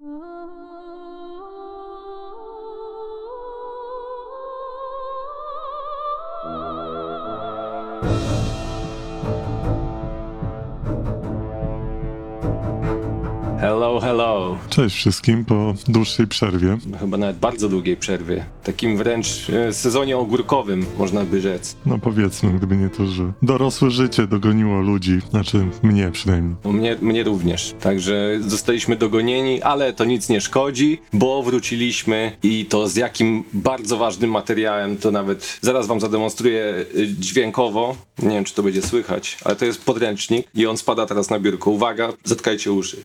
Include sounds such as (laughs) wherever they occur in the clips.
Oh hello. Cześć wszystkim po dłuższej przerwie. Chyba nawet bardzo długiej przerwie. Takim wręcz e, sezonie ogórkowym, można by rzec. No powiedzmy, gdyby nie to, że dorosłe życie dogoniło ludzi, znaczy mnie przynajmniej. No, Mnie, mnie również. Także zostaliśmy dogonieni, ale to nic nie szkodzi, bo wróciliśmy i to z jakim bardzo ważnym materiałem, to nawet zaraz wam zademonstruję y, dźwiękowo. Nie wiem, czy to będzie słychać, ale to jest podręcznik i on spada teraz na biurko. Uwaga, zatkajcie uszy.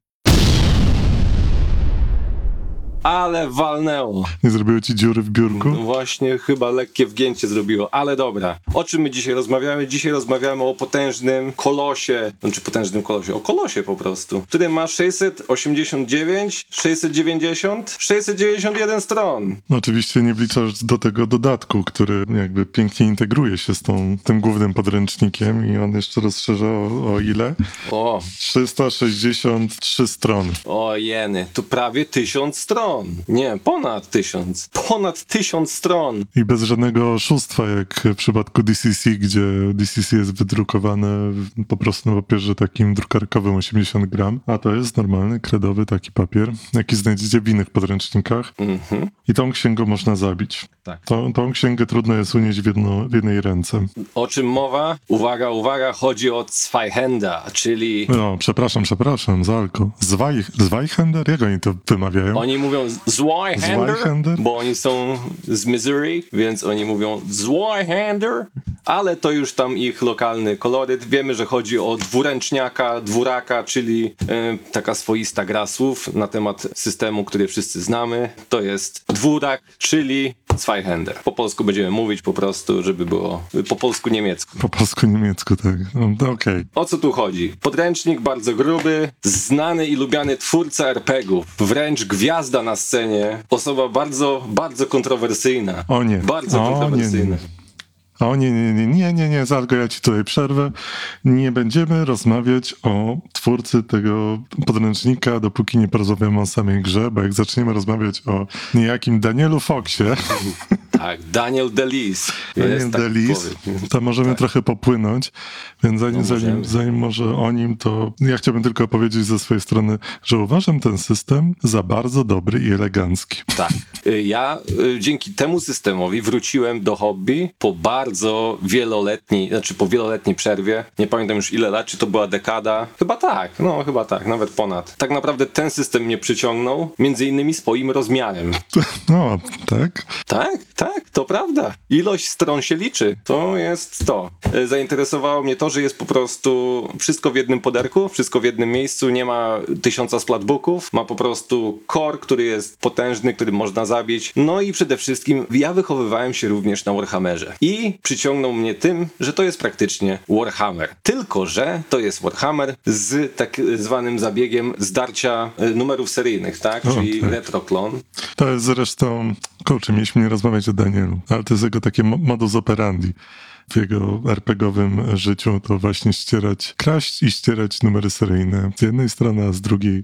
Ale walnęło. Nie zrobiły ci dziury w biurku? No właśnie, chyba lekkie wgięcie zrobiło, ale dobra. O czym my dzisiaj rozmawiamy? Dzisiaj rozmawiamy o potężnym kolosie, znaczy potężnym kolosie, o kolosie po prostu, który ma 689, 690, 691 stron. No, oczywiście nie wliczasz do tego dodatku, który jakby pięknie integruje się z tą, tym głównym podręcznikiem i on jeszcze rozszerza o, o ile? O, 363 strony. o jeny, to prawie 1000 stron. Nie, ponad 1000. Ponad 1000 stron. I bez żadnego oszustwa, jak w przypadku DCC, gdzie DCC jest wydrukowane po prostu na papierze takim drukarkowym 80 gram, a to jest normalny, kredowy taki papier, jaki znajdziecie w innych podręcznikach. Mhm. I tą księgą można zabić. Tak. Tą, tą księgę trudno jest unieść w, jedno, w jednej ręce. O czym mowa? Uwaga, uwaga, chodzi o Zweihänder, czyli No, przepraszam, przepraszam, Zalko. Zweichender? Jak oni to wymawiają? Oni mówią Zweihander? bo oni są z Missouri, więc oni mówią Zweihander, ale to już tam ich lokalny koloryt. Wiemy, że chodzi o dwuręczniaka, dwuraka, czyli e, taka swoista gra słów na temat systemu, który wszyscy znamy. To jest dwurak, czyli Zweihander. Po polsku będziemy mówić po prostu, żeby było po polsku-niemiecku. Po polsku, niemiecku, tak. No, okej. O co tu chodzi? Podręcznik bardzo gruby, znany i lubiany twórca RPG-ów, wręcz gwiazda na scenie, osoba bardzo, bardzo kontrowersyjna. O nie. Bardzo O, kontrowersyjna. nie, nie. O nie, nie, nie, nie, nie, nie, Zalko, ja ci tutaj przerwę. Nie będziemy rozmawiać o twórcy tego podręcznika, dopóki nie porozmawiamy o samej grze, bo jak zaczniemy rozmawiać o niejakim Danielu Foxie, (laughs) Tak, Daniel Delis. Daniel tak Delis, to możemy trochę popłynąć, więc zanim, No, zanim, zanim może o nim, to ja chciałbym tylko powiedzieć ze swojej strony, że uważam ten system za bardzo dobry i elegancki. Tak. Y, Ja y, dzięki temu systemowi wróciłem do hobby po bardzo wieloletniej, znaczy po wieloletniej przerwie. Nie pamiętam już ile lat, czy to była dekada. Chyba tak, no chyba tak, nawet ponad. Tak naprawdę ten system mnie przyciągnął, między innymi swoim rozmiarem. (laughs) No, tak? Tak, tak, to prawda. Ilość stron się liczy. To jest to. E, Zainteresowało mnie to, że jest po prostu wszystko w jednym poderku, wszystko w jednym miejscu, nie ma tysiąca splatbooków, ma po prostu core, który jest potężny, który można zabić. No i przede wszystkim ja wychowywałem się również na Warhammerze. I przyciągnął mnie tym, że to jest praktycznie Warhammer. Tylko, że to jest Warhammer z tak zwanym zabiegiem zdarcia e, numerów seryjnych, tak? O, Czyli tak. retroklon. To jest zresztą, kurczę, mieliśmy nie rozmawiać o Danielu, ale to jest jego takie mo- modus operandi. W jego RPGowym życiu to właśnie ścierać, kraść i ścierać numery seryjne z jednej strony, a z drugiej.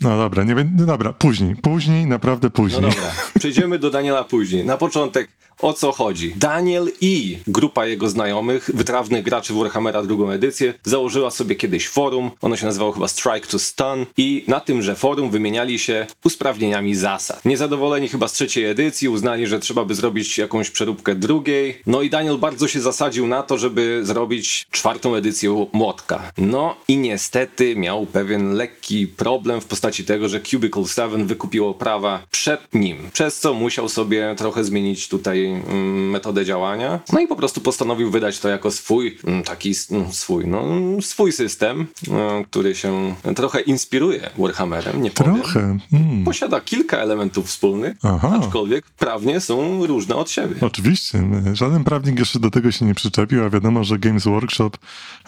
No dobra, nie będę, dobra, później, później, naprawdę No później. dobra, (laughs) przejdziemy do Daniela później. Na początek o co chodzi? Daniel i grupa jego znajomych, wytrawnych graczy Warhammera drugą edycję, założyła sobie kiedyś forum. Ono się nazywało chyba Strike to Stun i na tymże forum wymieniali się usprawnieniami zasad. Niezadowoleni chyba z trzeciej edycji uznali, że trzeba by zrobić jakąś przeróbkę drugiej. No i Daniel bardzo się zasadził na to, żeby zrobić czwartą edycję Młotka. No i niestety miał pewien lekki problem w postaci tego, że Cubicle 7 wykupiło prawa przed nim, przez co musiał sobie trochę zmienić tutaj mm, metodę działania. No i po prostu postanowił wydać to jako swój, mm, taki mm, swój, no swój system, e, który się trochę inspiruje Warhammerem, nie powiem. Trochę. Mm. Posiada kilka elementów wspólnych, Aha. aczkolwiek prawnie są różne od siebie. Oczywiście, żaden prawnik jeszcze do tego się nie przyczepił, a wiadomo, że Games Workshop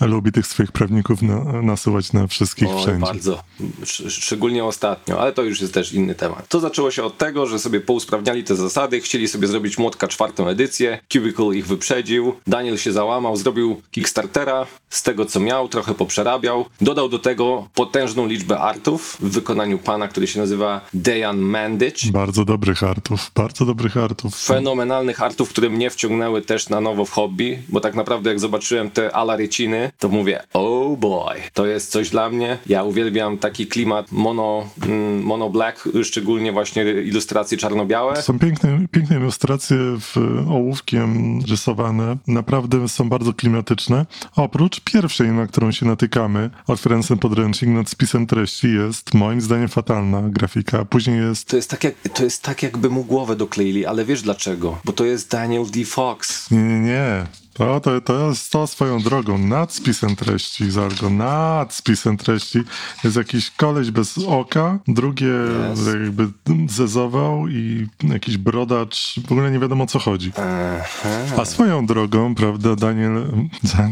lubi tych swoich prawników na, nasyłać na wszystkich Oj, wszędzie. bardzo. Sz- szczególnie ostatnio, ale to już jest też inny temat. To zaczęło się od tego, że sobie pousprawniali te zasady, chcieli sobie zrobić młotka czwartą edycję. Cubicle ich wyprzedził. Daniel się załamał, zrobił Kickstartera z tego co miał, trochę poprzerabiał. Dodał do tego potężną liczbę artów w wykonaniu pana, który się nazywa Dejan Mandich. Bardzo dobrych artów, bardzo dobrych artów. Fenomenalnych artów, które mnie wciągnęły też na nowo w hobby, bo tak naprawdę jak zobaczyłem te alaryciny, to mówię, oh boy, to jest coś dla mnie. Ja uwielbiam taki klimat mono, mm, mono black, szczególnie właśnie ilustracje czarno-białe. Są piękne, piękne ilustracje w, ołówkiem rysowane. Naprawdę są bardzo klimatyczne. Oprócz pierwszej, na którą się natykamy, otwierając ten podręcznik nad spisem treści, jest moim zdaniem fatalna grafika. Później jest To jest, tak jak, to jest tak, jakby mu głowę dokleili, ale wiesz dlaczego? Bo to jest Daniel D. Fox. Nie, nie, nie. To, to, to jest to swoją drogą. Nad spisem treści, Zargo, nad spisem treści jest jakiś koleś bez oka, drugie Jest. jakby zezował i jakiś brodacz, w ogóle nie wiadomo o co chodzi. Aha. A swoją drogą, prawda, Daniel,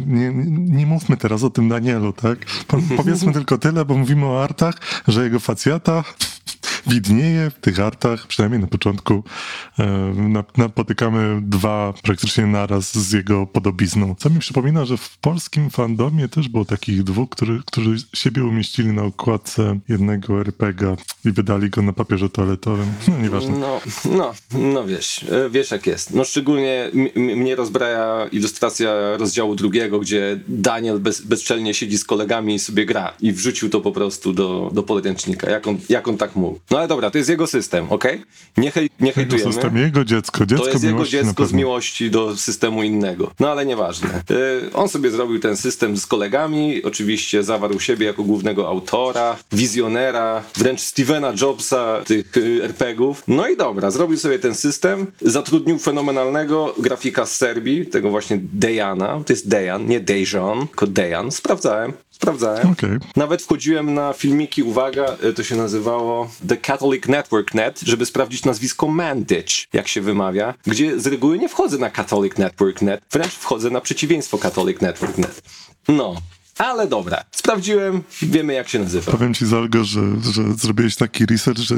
nie, nie mówmy teraz o tym Danielu, tak? Po, powiedzmy (laughs) tylko tyle, bo mówimy o artach, że jego facjata widnieje w tych artach, przynajmniej na początku e, na, napotykamy dwa praktycznie naraz z jego podobizną. Co mi przypomina, że w polskim fandomie też było takich dwóch, który, którzy siebie umieścili na okładce jednego RPG i wydali go na papierze toaletowym. No nieważne. No, no, no wiesz, e, wiesz jak jest. No szczególnie mnie rozbraja ilustracja rozdziału drugiego, gdzie Daniel bez, bezczelnie siedzi z kolegami i sobie gra i wrzucił to po prostu do, do podręcznika. Jak on, jak on tak mógł? No ale dobra, to jest jego system, okej? Nie, hej, nie Jego hejtujemy. system, jego dziecko, dziecko To jest jego dziecko z miłości do systemu innego. No ale nieważne. Yy, on sobie zrobił ten system z kolegami, oczywiście zawarł siebie jako głównego autora, wizjonera, wręcz Stevena Jobsa tych yy, RPGów. No i dobra, zrobił sobie ten system, zatrudnił fenomenalnego grafika z Serbii, tego właśnie Dejana. To jest Dejan, nie Dejan, tylko Dejan. Sprawdzałem. Sprawdzałem. Okej. Nawet wchodziłem na filmiki, uwaga, y, to się nazywało The Catholic Network Net, żeby sprawdzić nazwisko Mandich, jak się wymawia, gdzie z reguły nie wchodzę na Catholic Network Net, wręcz wchodzę na przeciwieństwo Catholic Network Net. No, ale dobra, sprawdziłem, wiemy jak się nazywa. Powiem ci, Zalgo, że, że zrobiłeś taki research, że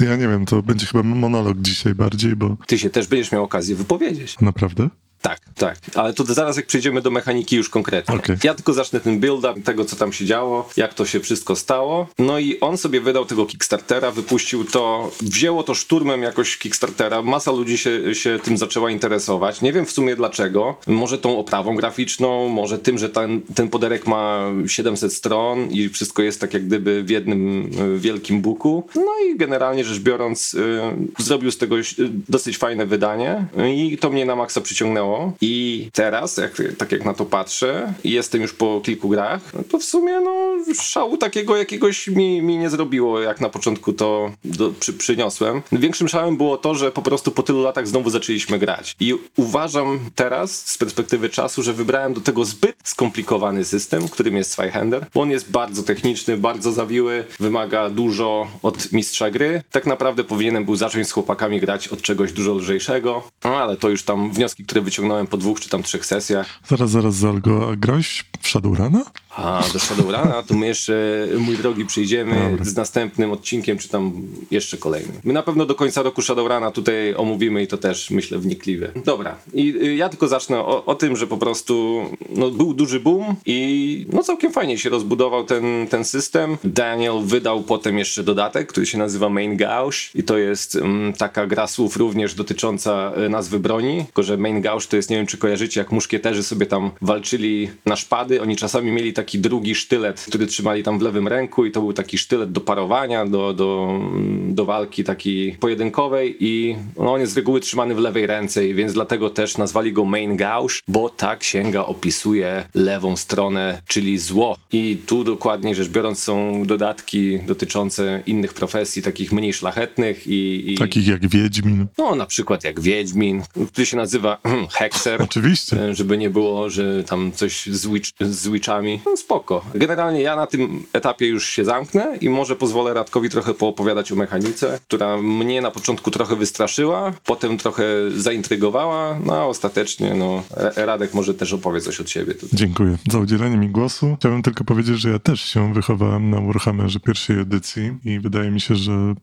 ja nie wiem, to będzie chyba monolog dzisiaj bardziej, bo Ty się też będziesz miał okazję wypowiedzieć. naprawdę? Tak, tak. Ale to zaraz jak przejdziemy do mechaniki już konkretnie. Okej. Ja tylko zacznę ten build-up tego, co tam się działo, jak to się wszystko stało. No i on sobie wydał tego Kickstartera, wypuścił to, wzięło to szturmem jakoś Kickstartera. Masa ludzi się, się tym zaczęła interesować. Nie wiem w sumie dlaczego. Może tą oprawą graficzną, może tym, że ten, ten poderek ma 700 stron i wszystko jest tak jak gdyby w jednym y, wielkim buku. No i generalnie rzecz biorąc, y, zrobił z tego y, dosyć fajne wydanie i to mnie na maksa przyciągnęło. I teraz, jak, tak jak na to patrzę jestem już po kilku grach, no to w sumie no, szału takiego jakiegoś mi, mi nie zrobiło, jak na początku to do, przy, przyniosłem. Większym szałem było to, że po prostu po tylu latach znowu zaczęliśmy grać. I uważam teraz, z perspektywy czasu, że wybrałem do tego zbyt skomplikowany system, którym jest Zweihander, on jest bardzo techniczny, bardzo zawiły, wymaga dużo od mistrza gry. Tak naprawdę powinienem był zacząć z chłopakami grać od czegoś dużo lżejszego, no ale to już tam wnioski, które wyciągnąłem po dwóch czy tam trzech sesjach. Zaraz, zaraz, Zalgo, a grałeś w Shadowruna? A do Shadowruna to my jeszcze, mój drogi, przyjdziemy z następnym odcinkiem, czy tam jeszcze kolejnym. My na pewno do końca roku Shadowruna tutaj omówimy i to też myślę wnikliwie. Dobra, i y, ja tylko zacznę o, o tym, że po prostu no, był duży boom i no całkiem fajnie się rozbudował ten, ten system. Daniel wydał potem jeszcze dodatek, który się nazywa Main Gauge i to jest mm, taka gra słów również dotycząca y, nazwy broni, tylko że Main To jest, nie wiem czy kojarzycie, jak muszkieterzy sobie tam walczyli na szpady, oni czasami mieli taki drugi sztylet, który trzymali tam w lewym ręku i to był taki sztylet do parowania, do, do, do walki takiej pojedynkowej i no, on jest z reguły trzymany w lewej ręce, i więc dlatego też nazwali go Main Gauge, bo ta księga opisuje lewą stronę, czyli zło. I tu dokładnie rzecz biorąc są dodatki dotyczące innych profesji, takich mniej szlachetnych i, i Takich jak Wiedźmin. no na przykład jak Wiedźmin, który się nazywa (clears throat) Hexer. Oczywiście. E, żeby nie było, że tam coś z, witch, z witchami. No spoko. Generalnie ja na tym etapie już się zamknę i może pozwolę Radkowi trochę poopowiadać o mechanice, która mnie na początku trochę wystraszyła, potem trochę zaintrygowała, no a ostatecznie no Ra- Radek może też opowie coś od siebie tutaj. Dziękuję za udzielenie mi głosu. Chciałbym tylko powiedzieć, że ja też się wychowałem na Warhammerze pierwszej edycji i wydaje mi się, że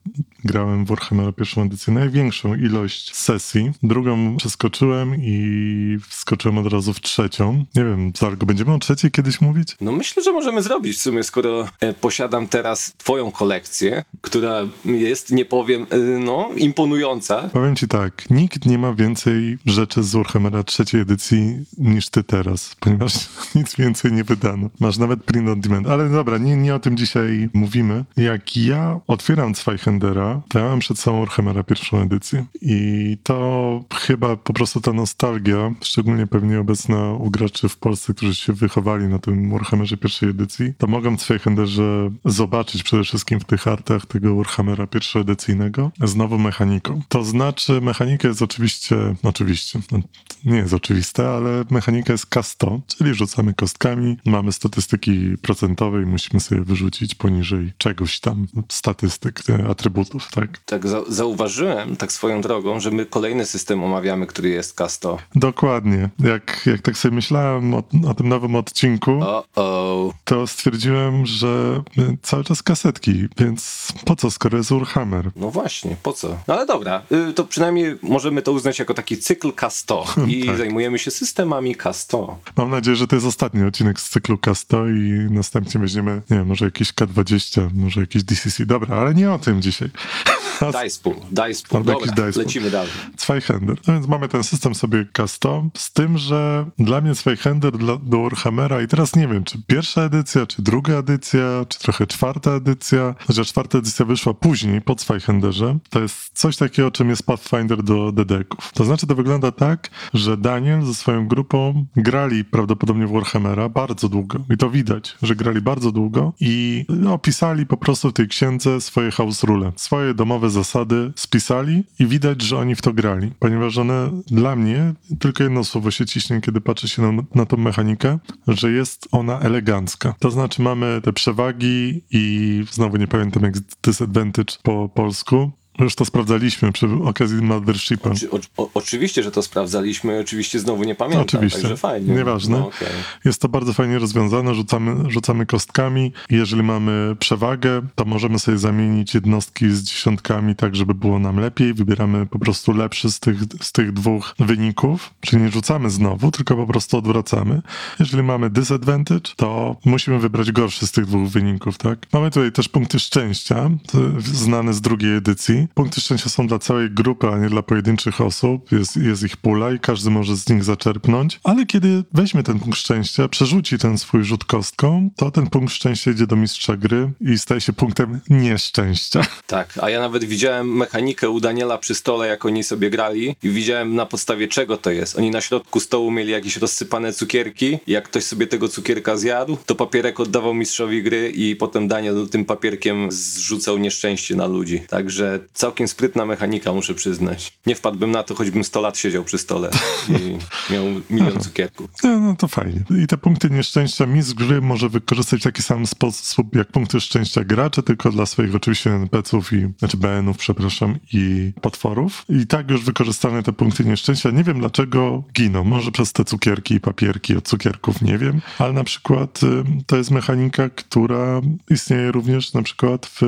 grałem w Warhammera pierwszą edycję największą ilość sesji. Drugą przeskoczyłem i wskoczyłem od razu w trzecią. Nie wiem, Zargo, będziemy o trzeciej kiedyś mówić? No myślę, że możemy zrobić w sumie, skoro e, posiadam teraz twoją kolekcję, która jest, nie powiem, e, no, imponująca. Powiem ci tak, nikt nie ma więcej rzeczy z Warhammera trzeciej edycji niż ty teraz, ponieważ (laughs) nic więcej nie wydano. Masz nawet print on demand, ale dobra, nie, nie o tym dzisiaj mówimy. Jak ja otwieram Zweihendera, to ja mam przed sobą Warhammera pierwszą edycję i to chyba po prostu ta nostalgia, szczególnie pewnie obecna u graczy w Polsce, którzy się wychowali na tym Warhammerze pierwszej edycji, to mogą w Zweihenderze zobaczyć przede wszystkim w tych artach tego Warhammera pierwszoedycyjnego znowu mechaniką. To znaczy mechanika jest oczywiście, oczywiście, no, nie jest oczywiste, ale mechanika jest K100, czyli rzucamy kostkami, mamy statystyki procentowe i musimy sobie wyrzucić poniżej czegoś tam statystyk, e, atrybutów, tak? Tak za zauważyłem, tak swoją drogą, że my kolejny system omawiamy, który jest K100. Dokładnie. Jak, jak tak sobie myślałem o, o tym nowym odcinku, O-o. to stwierdziłem, że y, cały czas kasetki, więc po co, skoro jest Warhammer? No właśnie, po co? No ale dobra, y, to przynajmniej możemy to uznać jako taki cykl K100 (laughs) i Tak. zajmujemy się systemami K100. Mam nadzieję, że to jest ostatni odcinek z cyklu K100 i następnie weźmiemy, nie wiem, może jakiś K20, może jakiś DCC. Dobra, ale nie o tym dzisiaj. Dice pool, dice pool. Dobra, dice pool. lecimy dalej. Zweihander. No więc mamy ten system sobie K100, z tym, że dla mnie Zweihander dla, do Warhammera i teraz nie wiem, czy pierwsza edycja, czy druga edycja, czy trochę czwarta edycja, że czwarta edycja wyszła później, po Zweihanderze, to jest coś takiego, czym jest Pathfinder do dedeków. To znaczy, to wygląda tak, że Daniel ze swoją grupą grali prawdopodobnie w Warhammera bardzo długo i to widać, że grali bardzo długo i opisali po prostu w tej księdze swoje house rule, swoje domowe zasady spisali i widać, że oni w to grali, ponieważ one dla mnie, tylko jedno słowo się ciśnie, kiedy patrzę się na, na tą mechanikę, że jest ona elegancka. To znaczy mamy te przewagi i znowu nie pamiętam jak disadvantage po polsku, już to sprawdzaliśmy przy okazji Mothershipa. Oczy, o, oczywiście, że to sprawdzaliśmy, oczywiście znowu nie pamiętam, Oczywiście. także fajnie. Nieważne. No, okej. Jest to bardzo fajnie rozwiązane, rzucamy, rzucamy kostkami. Jeżeli mamy przewagę, to możemy sobie zamienić jednostki z dziesiątkami tak, żeby było nam lepiej. Wybieramy po prostu lepszy z tych, z tych dwóch wyników, czyli nie rzucamy znowu, tylko po prostu odwracamy. Jeżeli mamy disadvantage, to musimy wybrać gorszy z tych dwóch wyników, tak? Mamy tutaj też punkty szczęścia, znane z drugiej edycji. Punkty szczęścia są dla całej grupy, a nie dla pojedynczych osób. Jest, jest ich pula i każdy może z nich zaczerpnąć, ale kiedy weźmie ten punkt szczęścia, przerzuci ten swój rzut kostką, to ten punkt szczęścia idzie do mistrza gry i staje się punktem nieszczęścia. Tak, a ja nawet widziałem mechanikę u Daniela przy stole, jak oni sobie grali i widziałem na podstawie czego to jest. Oni na środku stołu mieli jakieś rozsypane cukierki jak ktoś sobie tego cukierka zjadł, to papierek oddawał mistrzowi gry i potem Daniel tym papierkiem zrzucał nieszczęście na ludzi. Także całkiem sprytna mechanika, muszę przyznać. Nie wpadłbym na to, choćbym 100 lat siedział przy stole i (laughs) miał milion cukierków. No, no to fajnie. I te punkty nieszczęścia mistrz gry może wykorzystać w taki sam sposób jak punkty szczęścia gracze, tylko dla swoich oczywiście NPC-ów i, znaczy BN-ów, przepraszam, i potworów. I tak już wykorzystane te punkty nieszczęścia. Nie wiem dlaczego giną. Może przez te cukierki i papierki od cukierków, nie wiem. Ale na przykład y, to jest mechanika, która istnieje również na przykład w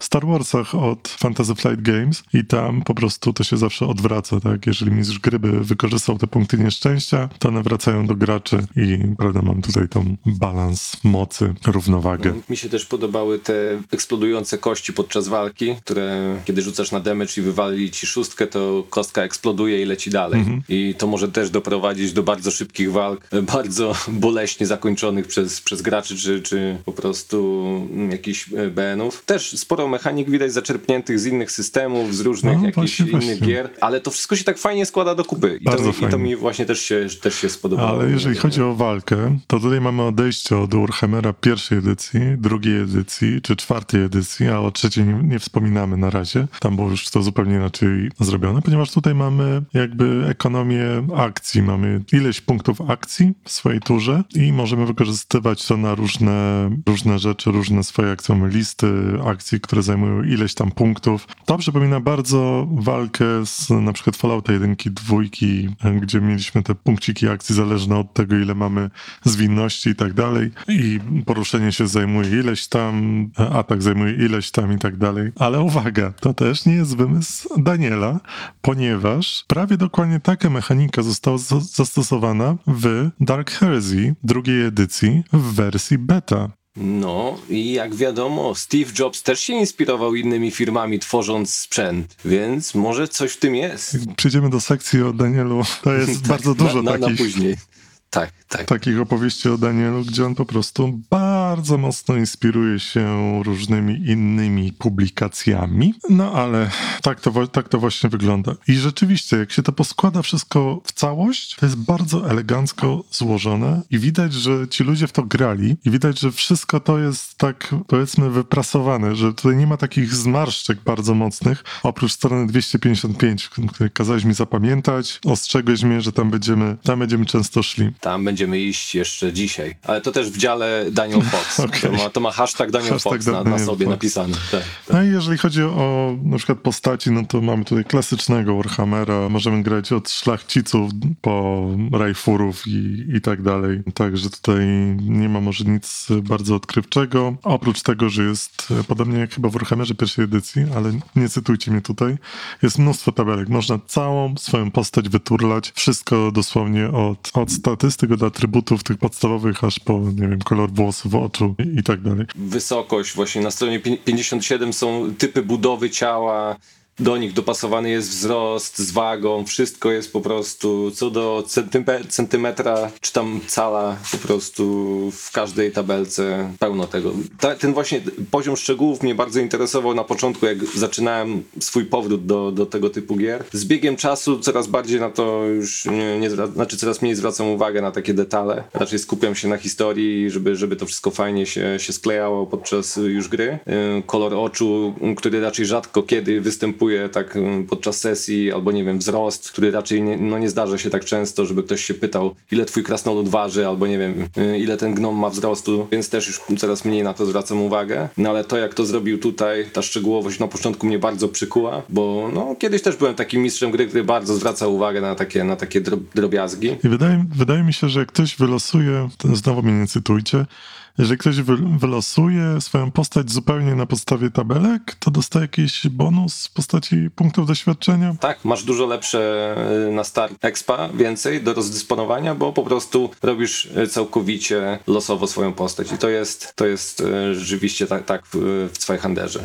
Star Warsach od Fantasy Flight Games i tam po prostu to się zawsze odwraca, tak? Jeżeli mistrz gry by wykorzystał te punkty nieszczęścia, to one wracają do graczy i prawda, mam tutaj tą balans mocy, równowagę. Mi się też podobały te eksplodujące kości podczas walki, które kiedy rzucasz na damage i wywali ci szóstkę, to kostka eksploduje i leci dalej. Mhm. I to może też doprowadzić do bardzo szybkich walk, (laughs) bardzo boleśnie zakończonych przez, przez graczy, czy, czy po prostu mm, jakichś e, BN-ów. Też sporo mechanik widać zaczerpniętych z innych systemów, z różnych No, jakichś właśnie, innych właśnie. gier, ale to wszystko się tak fajnie składa do kupy. I, to Bardzo mi, i to fajnie. mi właśnie też się, też się spodobało. Ale jeżeli chodzi o walkę, to tutaj mamy odejście od Warhammera pierwszej edycji, drugiej edycji czy czwartej edycji, a o trzeciej nie, nie wspominamy na razie. Tam było już to zupełnie inaczej zrobione, ponieważ tutaj mamy jakby ekonomię akcji. Mamy ileś punktów akcji w swojej turze i możemy wykorzystywać to na różne, różne rzeczy, różne swoje akcje. Mamy listy akcji, które zajmują ileś tam punktów To przypomina bardzo walkę z na przykład Fallouta 1, 2, gdzie mieliśmy te punkciki akcji zależne od tego, ile mamy zwinności i tak dalej. I poruszenie się zajmuje ileś tam, atak zajmuje ileś tam i tak dalej. Ale uwaga, to też nie jest wymysł Daniela, ponieważ prawie dokładnie taka mechanika została za- zastosowana w Dark Heresy drugiej edycji w wersji beta. No i jak wiadomo, Steve Jobs też się inspirował innymi firmami tworząc sprzęt, więc może coś w tym jest. Przejdziemy do sekcji o Danielu. To jest (laughs) bardzo dużo na, na, na takich, później. Tak, tak. takich opowieści o Danielu, gdzie on po prostu bardzo mocno inspiruje się różnymi innymi publikacjami. No ale tak to, tak to właśnie wygląda. I rzeczywiście, jak się to poskłada wszystko w całość, to jest bardzo elegancko złożone i widać, że ci ludzie w to grali i widać, że wszystko to jest tak, powiedzmy, wyprasowane, że tutaj nie ma takich zmarszczek bardzo mocnych, oprócz strony 255, której kazałeś mi zapamiętać, ostrzegłeś mnie, że tam będziemy, tam będziemy często szli. Tam będziemy iść jeszcze dzisiaj. Ale to też w dziale Daniel (laughs) Fox. Okej. to, ma, to ma hashtag Daniel Hashtag Fox na, na sobie Fox. napisany. Tak. No i jeżeli chodzi o na przykład postaci, no to mamy tutaj klasycznego Warhammera, możemy grać od szlachciców po rajfurów i, i tak dalej. Także tutaj nie ma może nic bardzo odkrywczego. Oprócz tego, że jest podobnie jak chyba w Warhammerze pierwszej edycji, ale nie cytujcie mnie tutaj, jest mnóstwo tabelek. Można całą swoją postać wyturlać. Wszystko dosłownie od, od statystyk, od atrybutów tych podstawowych, aż po, nie wiem, kolor włosów, oczu i, i tak dalej. Wysokość, właśnie na stronie pi- 57 są typy budowy ciała. Do nich dopasowany jest wzrost z wagą, wszystko jest po prostu co do centyme- centymetra, czy tam cala, po prostu w każdej tabelce pełno tego. Ta, ten właśnie poziom szczegółów mnie bardzo interesował na początku, jak zaczynałem swój powrót do, do tego typu gier. Z biegiem czasu coraz bardziej na to już nie, nie znaczy coraz mniej zwracam uwagę na takie detale. Raczej skupiam się na historii, żeby, żeby to wszystko fajnie się, się sklejało podczas już gry. Yy, Kolor oczu, który raczej rzadko kiedy występuje tak yy, podczas sesji, albo nie wiem, wzrost, który raczej nie, no nie zdarza się tak często, żeby ktoś się pytał, ile twój krasnolud waży, albo nie wiem, yy, ile ten gnom ma wzrostu, więc też już coraz mniej na to zwracam uwagę. No ale to, jak to zrobił tutaj, ta szczegółowość na początku mnie bardzo przykuła, bo no, kiedyś też byłem takim mistrzem gry, który bardzo zwracał uwagę na takie, na takie drob- drobiazgi. I wydaje, wydaje mi się, że jak ktoś wylosuje, znowu mnie nie cytujcie, jeżeli ktoś wy, wylosuje swoją postać zupełnie na podstawie tabelek, to dostaje jakiś bonus w postaci punktów doświadczenia. Tak, masz dużo lepsze y, na start expa, więcej do rozdysponowania, bo po prostu robisz y, całkowicie losowo swoją postać i to jest, to jest y, rzeczywiście tak, tak w, w Zweihanderze.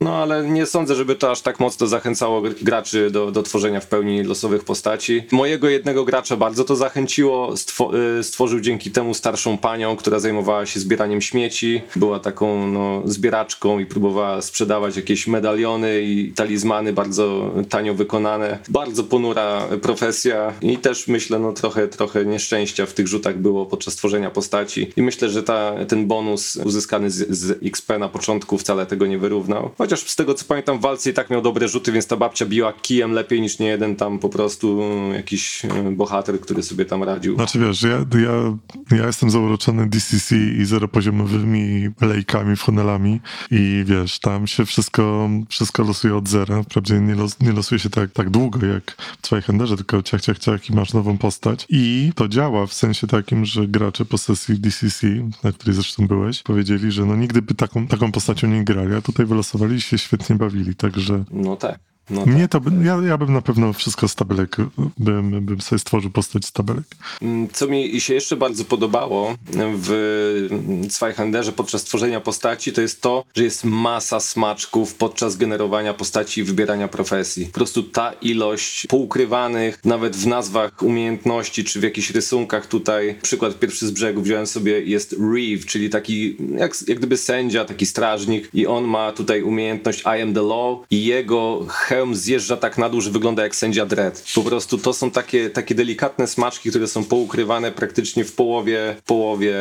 No ale nie sądzę, żeby to aż tak mocno zachęcało gr- graczy do, do tworzenia w pełni losowych postaci. Mojego jednego gracza bardzo to zachęciło, Stwo, stworzył dzięki temu starszą panią, która zajmowała się zbieraniem śmieci, była taką no, zbieraczką i próbowała sprzedawać jakieś medaliony i talizmany bardzo tanio wykonane. Bardzo ponura profesja i też myślę, no trochę, trochę nieszczęścia w tych rzutach było podczas tworzenia postaci i myślę, że ta, ten bonus uzyskany z, z XP na początku wcale tego nie wyrównał. Chociaż z tego co pamiętam w walce i tak miał dobre rzuty, więc ta babcia biła kijem lepiej niż nie jeden tam po prostu jakiś e, bohater, który sobie tam radził. Znaczy wiesz, ja, ja, ja jestem zauroczony DCC i zeropoziomowymi lejkami, funnelami i wiesz, tam się wszystko, wszystko losuje od zera. Wprawdzie nie, los, nie losuje się tak, tak długo jak w Zweihanderze, tylko ciach, ciach, ciach i masz nową postać. I to działa w sensie takim, że gracze po sesji DCC, na której zresztą byłeś, powiedzieli, że no nigdy by taką, taką postacią nie grali, a tutaj wylosowali się świetnie bawili, także No tak. No tak. to, ja, ja bym na pewno wszystko z tabelek, bym, bym sobie stworzył postać z tabelek. Mm, Co mi się jeszcze bardzo podobało w Zweihanderze podczas tworzenia postaci, to jest to, że jest masa smaczków podczas generowania postaci i wybierania profesji. Po prostu ta ilość poukrywanych, nawet w nazwach umiejętności, czy w jakichś rysunkach tutaj, przykład pierwszy z brzegu wziąłem sobie, jest Reeve, czyli taki jak, jak gdyby sędzia, taki strażnik i on ma tutaj umiejętność I am the law i jego hełm zjeżdża tak na dół, że wygląda jak sędzia Dredd. Po prostu to są takie, takie delikatne smaczki, które są poukrywane praktycznie w połowie, połowie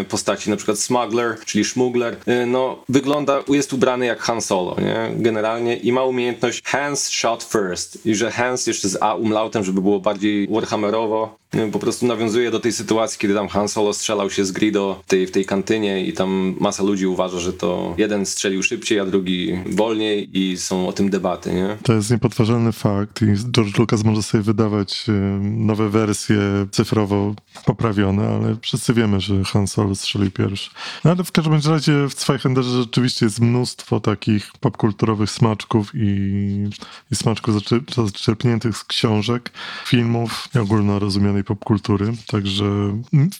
e, postaci. Na przykład Smuggler, czyli Szmugler, e, no wygląda, jest ubrany jak Han Solo, nie? Generalnie i ma umiejętność Hands Shot First i że Hands jeszcze z A umlautem, żeby było bardziej Warhammerowo. Po prostu nawiązuje do tej sytuacji, kiedy tam Han Solo strzelał się z Grido w tej, w tej kantynie i tam masa ludzi uważa, że to jeden strzelił szybciej, a drugi wolniej i są o tym debaty, nie? To jest niepodważalny fakt i George Lucas może sobie wydawać e, nowe wersje cyfrowo poprawione, ale wszyscy wiemy, że Han Solo strzelił pierwszy. No ale w każdym razie w Zweihenderze rzeczywiście jest mnóstwo takich popkulturowych smaczków i, i smaczków zaczer- zaczerpniętych z książek, filmów i popkultury, także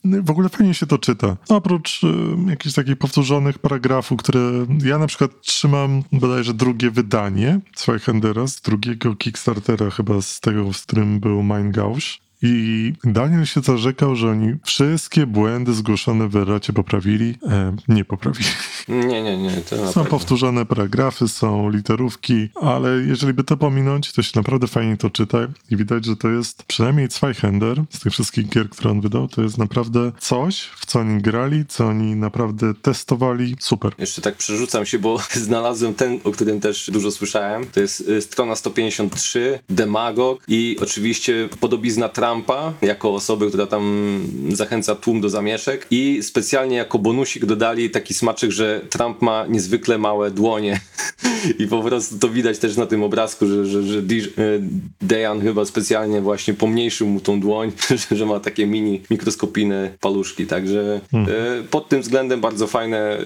w ogóle fajnie się to czyta. Oprócz e, jakichś takich powtórzonych paragrafów, które ja na przykład trzymam bodajże drugie wydanie Zweihendera z drugiego Kickstartera chyba z tego, z którym był Mein Gausch. I Daniel się zarzekał, że oni wszystkie błędy zgłoszone w erracie poprawili. E, nie poprawili. Nie, nie, nie. Są pewno. powtórzone paragrafy, są literówki, ale jeżeli by to pominąć, to się naprawdę fajnie to czyta i widać, że to jest przynajmniej Zweihänder z tych wszystkich gier, które on wydał, to jest naprawdę coś, w co oni grali, co oni naprawdę testowali. Super. Jeszcze tak przerzucam się, bo (laughs) znalazłem ten, o którym też dużo słyszałem. To jest strona 153, Demagog i oczywiście podobizna Trumpa jako osoby, która tam zachęca tłum do zamieszek i specjalnie jako bonusik dodali taki smaczek, że Trump ma niezwykle małe dłonie (laughs) i po prostu to widać też na tym obrazku, że, że, że y, Dejan chyba specjalnie właśnie pomniejszył mu tą dłoń, (laughs) że, ma takie mini, mikroskopijne paluszki, także y, pod tym względem bardzo fajne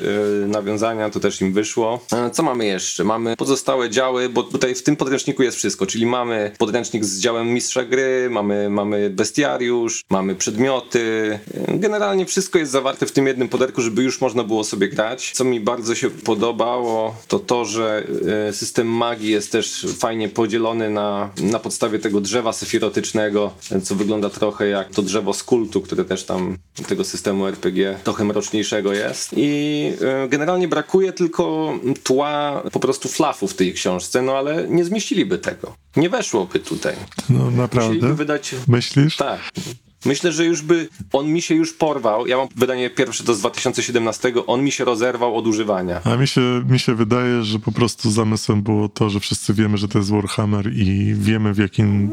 y, nawiązania, to też im wyszło. E, Co mamy jeszcze? Mamy pozostałe działy, bo tutaj w tym podręczniku jest wszystko, czyli mamy podręcznik z działem mistrza gry, mamy, mamy bestiariusz, mamy przedmioty, generalnie wszystko jest zawarte w tym jednym poderku, żeby już można było sobie grać. Co mi bardzo się podobało, to to, że y, system magii jest też fajnie podzielony na, na podstawie tego drzewa sefirotycznego, co wygląda trochę jak to drzewo z kultu, które też tam tego systemu RPG trochę mroczniejszego jest. I y, generalnie brakuje tylko tła po prostu flafu w tej książce, no ale nie zmieściliby tego. Nie weszłoby tutaj. No Musieliby naprawdę? wydać Myślisz? tak. Myślę, że już by on mi się już porwał. Ja mam wydanie pierwsze to z 2017, on mi się rozerwał od używania. A mi się, mi się wydaje, że po prostu zamysłem było to, że wszyscy wiemy, że to jest Warhammer i wiemy w jakim,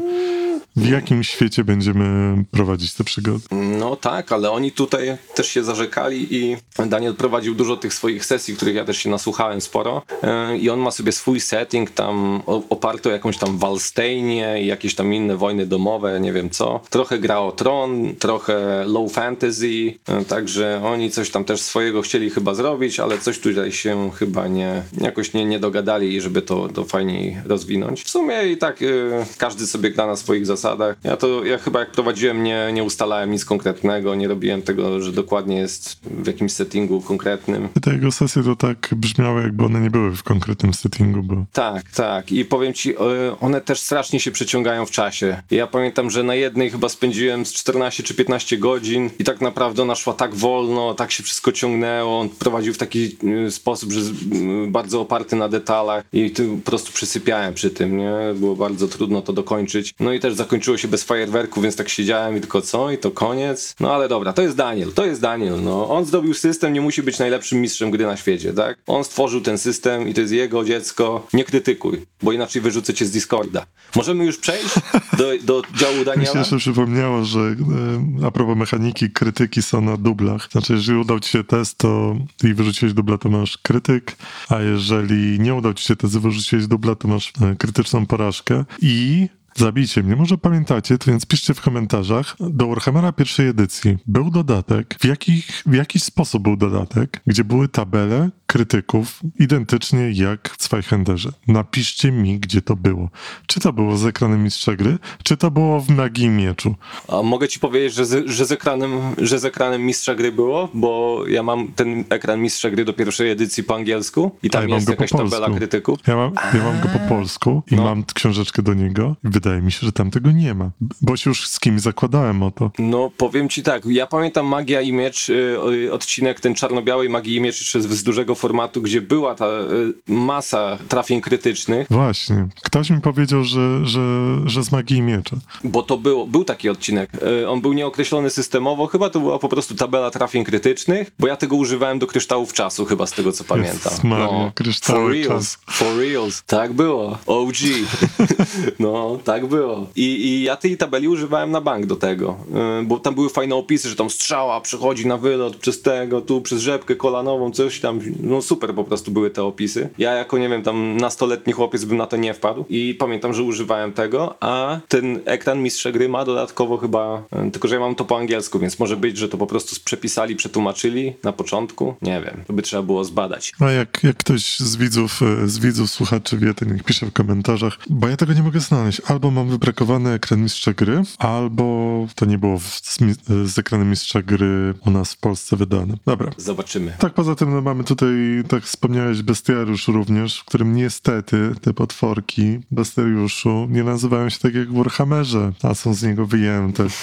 w jakim świecie będziemy prowadzić te przygody. No tak, ale oni tutaj też się zarzekali i Daniel prowadził dużo tych swoich sesji, których ja też się nasłuchałem sporo. Yy, I on ma sobie swój setting tam oparty o jakąś tam Walsteinie i jakieś tam inne wojny domowe, nie wiem co. Trochę gra o tron, trochę low fantasy, yy, także oni coś tam też swojego chcieli chyba zrobić, ale coś tutaj się chyba nie, jakoś nie, nie dogadali, żeby to, to fajniej rozwinąć. W sumie i tak yy, każdy sobie gra na swoich zasadach. Ja to, ja chyba jak prowadziłem nie, nie ustalałem nic konkretnego, nie robiłem tego, że dokładnie jest w jakimś settingu konkretnym. Te jego sesje to tak brzmiały, jakby one nie były w konkretnym settingu, bo Tak, tak. I powiem ci, e, one też strasznie się przeciągają w czasie. Ja pamiętam, że na jednej chyba spędziłem z 14 czy 15 godzin i tak naprawdę ona szła tak wolno, tak się wszystko ciągnęło. On prowadził w taki e, sposób, że bardzo oparty na detalach i po prostu przysypiałem przy tym, nie? Było bardzo trudno to dokończyć. No i też zakończyło się bez fajerwerku, więc tak siedziałem i tylko co? I to koniec? No ale dobra, to jest Daniel, to jest Daniel, no. On zrobił system, nie musi być najlepszym mistrzem gry na świecie, tak? On stworzył ten system i to jest jego dziecko. Nie krytykuj, bo inaczej wyrzucę cię z Discorda. Możemy już przejść do, do działu (laughs) mi się Daniela? jeszcze przypomniało, że e, a propos mechaniki, krytyki są na dublach. Znaczy, jeżeli udał ci się test to i wyrzuciłeś dubla, to masz krytyk, a jeżeli nie udał ci się test i wyrzuciłeś dubla, to masz e, krytyczną porażkę i Zabijcie mnie, może pamiętacie, to więc piszcie w komentarzach. Do Warhammera pierwszej edycji był dodatek. W, jakich, w jaki sposób był dodatek, gdzie były tabele krytyków identycznie jak w Zweihenderze. Napiszcie mi, gdzie to było. Czy to było z ekranem mistrza gry, czy to było w Magii Mieczu. A mogę ci powiedzieć, że z, że, z ekranem, że z ekranem mistrza gry było, bo ja mam ten ekran mistrza gry do pierwszej edycji po angielsku i tam ja jest jakaś tabela krytyków. Ja mam, ja mam go po polsku i No. mam książeczkę do niego. Wydaje mi się, że tam tego nie ma. Bo się już z kimś zakładałem o to. No, powiem ci tak, ja pamiętam Magia i Miecz, y, y, odcinek ten czarno-białej Magii i Miecz jeszcze z, dużego formatu, gdzie była ta y, masa trafień krytycznych, Właśnie. Ktoś mi powiedział, że, że, że z Magii i Miecza. bo to było, był taki odcinek. On był nieokreślony systemowo, chyba to była po prostu tabela trafień krytycznych, bo ja tego używałem do kryształów czasu, chyba z tego co pamiętam. No, Maria, kryształy for reals, czasu. for reals. Tak było. OG. (laughs) no, tak Tak było. I, I ja tej tabeli używałem na bank do tego, yy, bo tam były fajne opisy, że tam strzała przechodzi na wylot przez tego, tu przez rzepkę kolanową, coś tam. No super po prostu były te opisy. Ja jako, nie wiem, tam nastoletni chłopiec bym na to nie wpadł i pamiętam, że używałem tego, a ten ekran mistrza gry ma dodatkowo chyba, yy, tylko że ja mam to po angielsku, więc może być, że to po prostu przepisali, przetłumaczyli na początku. Nie wiem, to by trzeba było zbadać. A jak, jak ktoś z widzów, e, z widzów, słuchaczy wie, to niech pisze w komentarzach, bo ja tego nie mogę znaleźć. Albo mam wybrakowany ekran mistrza gry, albo to nie było w, z, z ekranem mistrza gry u nas w Polsce wydane. Dobra. Zobaczymy. Tak, poza tym no, mamy tutaj, tak wspomniałeś, bestiariusz również, w którym niestety te potworki bestiariuszu nie nazywają się tak jak w Warhammerze, a są z niego wyjęte. (laughs)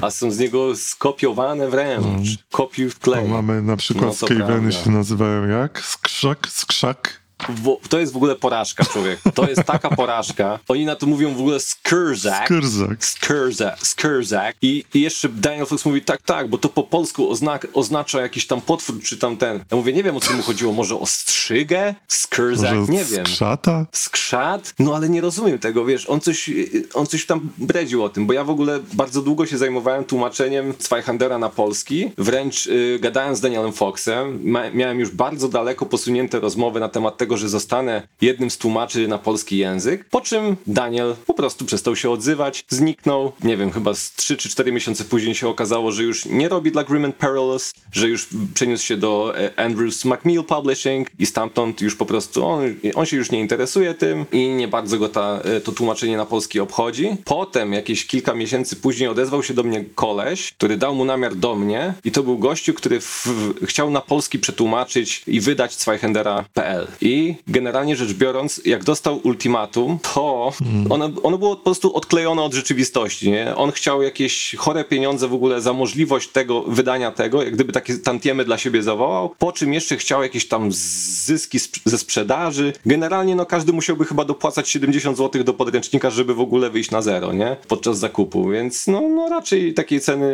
A są z niego skopiowane wręcz. Kopiuj w klej. mamy na przykład No, Skaveny się nazywają jak? Skrzak? Skrzak? Wo- to jest w ogóle porażka, człowiek. To jest taka porażka. Oni na to mówią w ogóle skurzak. Kyrzak. Skurzak, skurzak. I, I jeszcze Daniel Fox mówi tak, tak, bo to po polsku oznak, oznacza jakiś tam potwór, czy tam ten. Ja mówię, nie wiem o co mu chodziło, może o strzygę? Skurzak? Nie wiem. Skrzata? skrzat? No ale nie rozumiem tego, wiesz, on coś, on coś tam bredził o tym, bo ja w ogóle bardzo długo się zajmowałem tłumaczeniem Zweihandera na polski, wręcz y, gadałem z Danielem Foxem, ma, miałem już bardzo daleko posunięte rozmowy na temat tego, że zostanę jednym z tłumaczy na polski język, po czym Daniel po prostu przestał się odzywać, zniknął, nie wiem, chyba z 3 czy 4 miesiące później się okazało, że już nie robi dla Grim and Perilous, że już przeniósł się do e, Andrews McMill Publishing i stamtąd już po prostu on, on się już nie interesuje tym i nie bardzo go ta, e, to tłumaczenie na polski obchodzi. Potem jakieś kilka miesięcy później odezwał się do mnie koleś, który dał mu namiar do mnie i to był gościu, który w, chciał na polski przetłumaczyć i wydać Zweihandera.pl. I generalnie rzecz biorąc, jak dostał ultimatum, to ono, ono było po prostu odklejone od rzeczywistości. Nie? On chciał jakieś chore pieniądze w ogóle za możliwość tego wydania tego, jak gdyby takie tantiemy dla siebie zawołał, po czym jeszcze chciał jakieś tam zyski sp- ze sprzedaży. Generalnie no każdy musiałby chyba dopłacać 70 zł do podręcznika, żeby w ogóle wyjść na zero, nie? Podczas zakupu, więc no, no raczej takiej ceny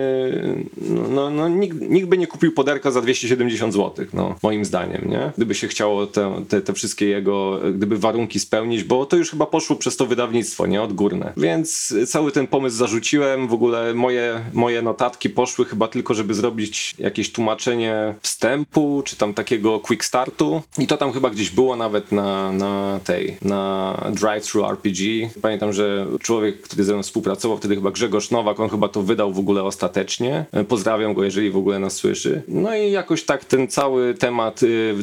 no, no, no nikt, nikt by nie kupił poderka za 270 zł, no moim zdaniem, nie? Gdyby się chciało te, te, te wszystkie jego, gdyby warunki spełnić, bo to już chyba poszło przez to wydawnictwo, nie? Odgórne. Więc cały ten pomysł zarzuciłem, w ogóle moje, moje notatki poszły chyba tylko, żeby zrobić jakieś tłumaczenie wstępu, czy tam takiego quick startu i to tam chyba gdzieś było nawet na, na tej, na Drive-Thru RPG. Pamiętam, że człowiek, który ze mną współpracował, wtedy chyba Grzegorz Nowak, on chyba to wydał w ogóle ostatecznie. Pozdrawiam go, jeżeli w ogóle nas słyszy. No i jakoś tak ten cały temat y,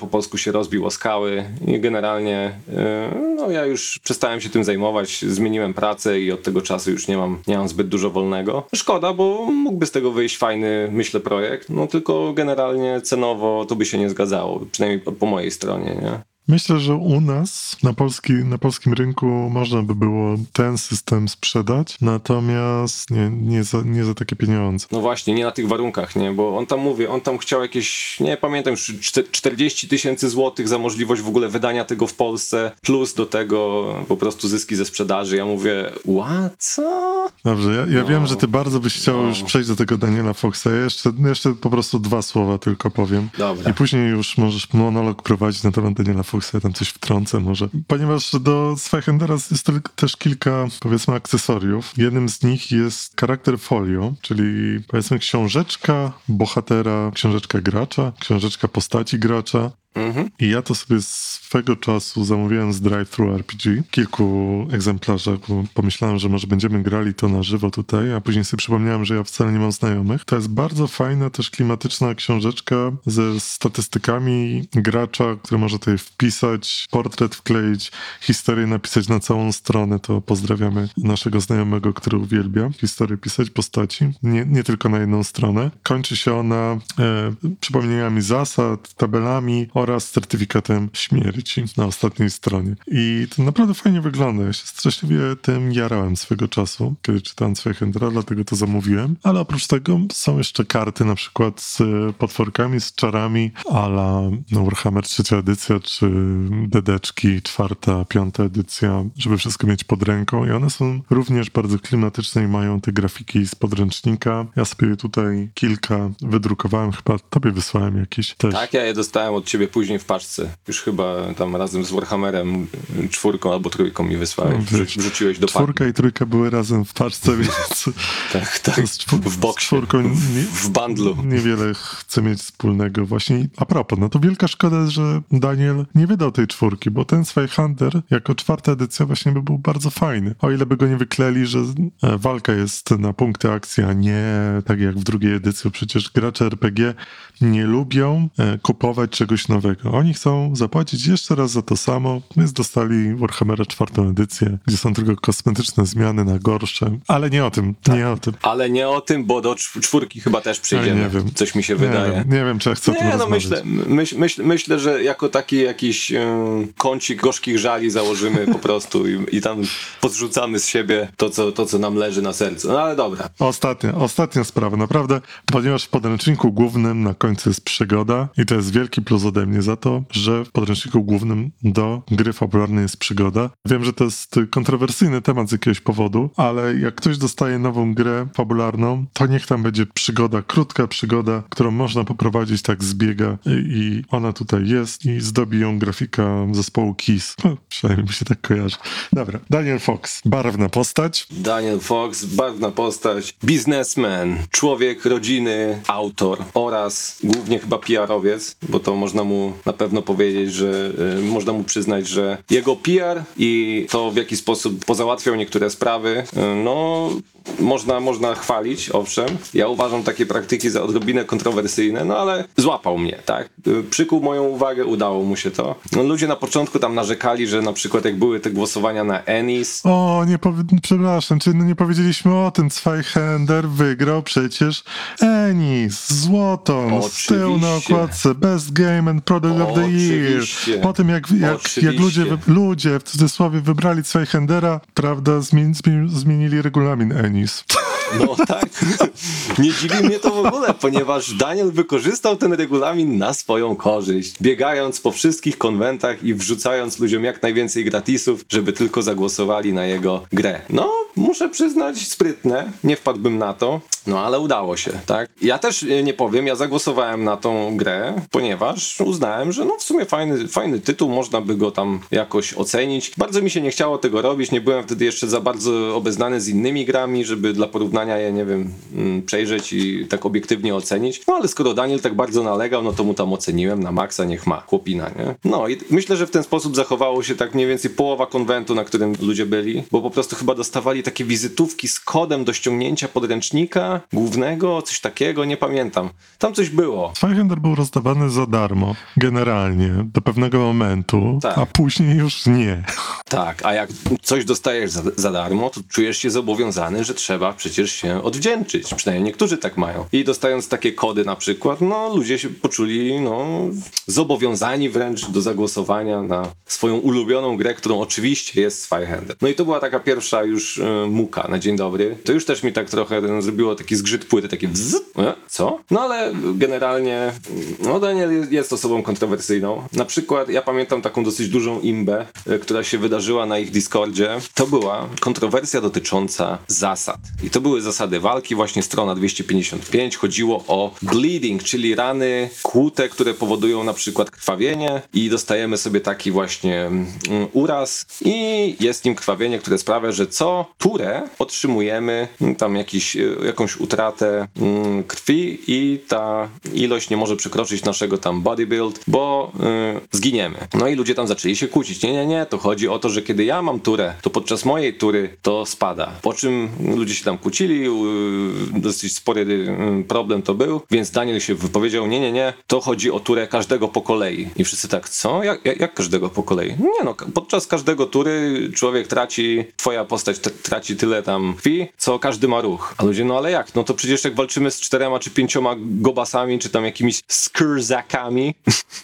po polsku się rozbił o skały i generalnie y, no ja już przestałem się tym zajmować, zmieniłem pracę i od tego czasu już nie mam, nie mam zbyt dużo wolnego. Szkoda, bo mógłby z tego wyjść fajny, myślę, projekt, no tylko generalnie cenowo to by się nie zgadzało, przynajmniej po, po mojej stronie, nie? Myślę, że u nas na, polski, na polskim rynku można by było ten system sprzedać, natomiast nie, nie, za, nie za takie pieniądze. No właśnie, nie na tych warunkach, nie? Bo on tam mówi, on tam chciał jakieś, nie pamiętam już, czte- 40 tysięcy złotych za możliwość w ogóle wydania tego w Polsce, plus do tego po prostu zyski ze sprzedaży. Ja mówię, what? Co? Dobrze, ja, ja No. wiem, że ty bardzo byś chciał No. już przejść do tego Daniela Foxa. Ja jeszcze, jeszcze po prostu dwa słowa tylko powiem. Dobra. I później już możesz monolog prowadzić na temat Daniela Foxa, ja tam coś wtrącę może. Ponieważ do Zweihandera jest też kilka, powiedzmy, akcesoriów. Jednym z nich jest charakter folio, czyli powiedzmy książeczka bohatera, książeczka gracza, książeczka postaci gracza. Mhm. I ja to sobie swego czasu zamówiłem z Drive-Thru RPG. Kilku egzemplarzach, bo pomyślałem, że może będziemy grali to na żywo tutaj, a później sobie przypomniałem, że ja wcale nie mam znajomych. To jest bardzo fajna, też klimatyczna książeczka ze statystykami gracza, który może tutaj wpisać, portret wkleić, historię napisać na całą stronę. To pozdrawiamy naszego znajomego, który uwielbia historię pisać postaci, nie, nie tylko na jedną stronę. Kończy się ona e, przypomnieniami zasad, tabelami oraz certyfikatem śmierci na ostatniej stronie. I to naprawdę fajnie wygląda. Ja się straszliwie tym jarałem swego czasu, kiedy czytałem Zweihandera, dlatego to zamówiłem. Ale oprócz tego są jeszcze karty na przykład z potworkami, z czarami ala Warhammer trzecia edycja, czy Dedeczki czwarta, piąta edycja, żeby wszystko mieć pod ręką. I one są również bardzo klimatyczne i mają te grafiki z podręcznika. Ja sobie tutaj kilka wydrukowałem, chyba tobie wysłałem jakieś też. Tak, ja je dostałem od ciebie później w paczce. Już chyba tam razem z Warhammerem y, czwórką albo trójką mi wysłałeś. No, Wrzu- Wrzuciłeś do paczki. Czwórka i trójka były razem w paczce, (laughs) więc Tak, tak. z, czwór- W boksie. czwórką nie, W bundlu. niewiele chce mieć wspólnego. Właśnie a propos, no to wielka szkoda, że Daniel nie wydał tej czwórki, bo ten Hunter jako czwarta edycja właśnie by był bardzo fajny. O ile by go nie wykleli, że e, walka jest na punkty akcji, a nie tak jak w drugiej edycji. Przecież gracze RPG nie lubią e, kupować czegoś nowego. Oni chcą zapłacić jeszcze raz za to samo, więc dostali Warhammera czwartą edycję, gdzie są tylko kosmetyczne zmiany na gorsze. Ale nie o tym, nie o tym. Ale nie o tym, bo do czw- czwórki chyba też przyjdziemy. nie wiem. Coś mi się Nie wydaje. wiem, nie wiem, czy ja chcę Nie, no rozmawiać. myślę, myśl, myśl, myślę, że jako taki jakiś e, kącik gorzkich żali założymy po (laughs) prostu i, i tam podrzucamy z siebie to co, to, co nam leży na sercu. No ale dobra. Ostatnia, ostatnia sprawa, naprawdę, ponieważ w podręczniku głównym na końcu jest przygoda i to jest wielki plus ode mnie za to, że w podręczniku głównym do gry fabularnej jest przygoda. Wiem, że to jest kontrowersyjny temat z jakiegoś powodu, ale jak ktoś dostaje nową grę fabularną, to niech tam będzie przygoda, krótka przygoda, którą można poprowadzić tak z biega i, i ona tutaj jest i zdobi ją grafika zespołu KISS. (laughs) No, przynajmniej mi się tak kojarzy. Dobra, Daniel Fox, barwna postać. Daniel Fox, barwna postać, biznesmen, człowiek rodziny, autor oraz głównie chyba PR-owiec, bo to można mu na pewno powiedzieć, że y, można mu przyznać, że jego PR i to w jaki sposób pozałatwiał niektóre sprawy, y, no można, można chwalić, owszem. Ja uważam takie praktyki za odrobinę kontrowersyjne, no ale złapał mnie, tak? Przykuł moją uwagę, udało mu się to. No, ludzie na początku tam narzekali, że na przykład jak były te głosowania na Ennis, O, nie przepraszam, czy no nie powiedzieliśmy o tym. Zweihänder wygrał przecież Ennis, złoto, z tyłu na Oczywiście. okładce, Best Game and Product of the Year. Oczywiście. Po tym jak, jak, jak Oczywiście. ludzie, ludzie w cudzysłowie wybrali Zweihändera, prawda, zmien, zmienili regulamin Ennis. No tak. Nie dziwi mnie to w ogóle, ponieważ Daniel wykorzystał ten regulamin na swoją korzyść, biegając po wszystkich konwentach i wrzucając ludziom jak najwięcej gratisów, żeby tylko zagłosowali na jego grę. No, muszę przyznać, sprytne, nie wpadłbym na to, no ale udało się, tak? Ja też e, nie powiem, ja zagłosowałem na tą grę, ponieważ uznałem, że no w sumie fajny, fajny tytuł, można by go tam jakoś ocenić. Bardzo mi się nie chciało tego robić, nie byłem wtedy jeszcze za bardzo obeznany z innymi grami, żeby dla porównania je, nie wiem, mm, przejrzeć i tak obiektywnie ocenić. No ale skoro Daniel tak bardzo nalegał, no to mu tam oceniłem na maksa, niech ma, chłopina, nie? No i myślę, że w ten sposób zachowało się tak mniej więcej połowa konwentu, na którym ludzie byli, bo po prostu chyba dostawali takie wizytówki z kodem do ściągnięcia podręcznika głównego, coś takiego, nie pamiętam. Tam coś było. Zweihänder był rozdawany za darmo, generalnie, do pewnego momentu, Tak. a później już nie. Tak, a jak coś dostajesz za, za darmo, to czujesz się zobowiązany, że trzeba przecież się odwdzięczyć. Przynajmniej niektórzy tak mają. I dostając takie kody na przykład, no ludzie się poczuli no, zobowiązani wręcz do zagłosowania na swoją ulubioną grę, którą oczywiście jest Zweihänder. No i to była taka pierwsza już e, muka na dzień dobry. To już też mi tak trochę no, zrobiło taki zgrzyt płyty, taki wzz, e, co? No ale generalnie no Daniel jest, jest osobą kontrowersyjną. Na przykład ja pamiętam taką dosyć dużą imbę, e, która się wydarzyła na ich Discordzie. To była kontrowersja dotycząca zasad. I to były zasady walki, właśnie strona 255. Chodziło o bleeding, czyli rany kłute, które powodują na przykład krwawienie i dostajemy sobie taki właśnie mm, uraz i jest nim krwawienie, które sprawia, że co turę otrzymujemy mm, tam jakiś, e, jakąś utratę mm, krwi i ta ilość nie może przekroczyć naszego tam body build, bo y, zginiemy. No i ludzie tam zaczęli się kłócić. Nie, nie, nie, to chodzi o to, że kiedy ja mam turę, to podczas mojej tury to spada. Po czym ludzie się tam kłócili, dosyć spory y, problem to był, więc Daniel się wypowiedział, nie, nie, nie, to chodzi o turę każdego po kolei. I wszyscy tak, co? Jak, jak, jak każdego po kolei? Nie no, podczas każdego tury człowiek traci, twoja postać traci tyle tam krwi, co każdy ma ruch. A ludzie, no ale jak? No to przecież jak walczymy z czterema czy pięcioma gobasami, czy tam jakimiś skurzakami,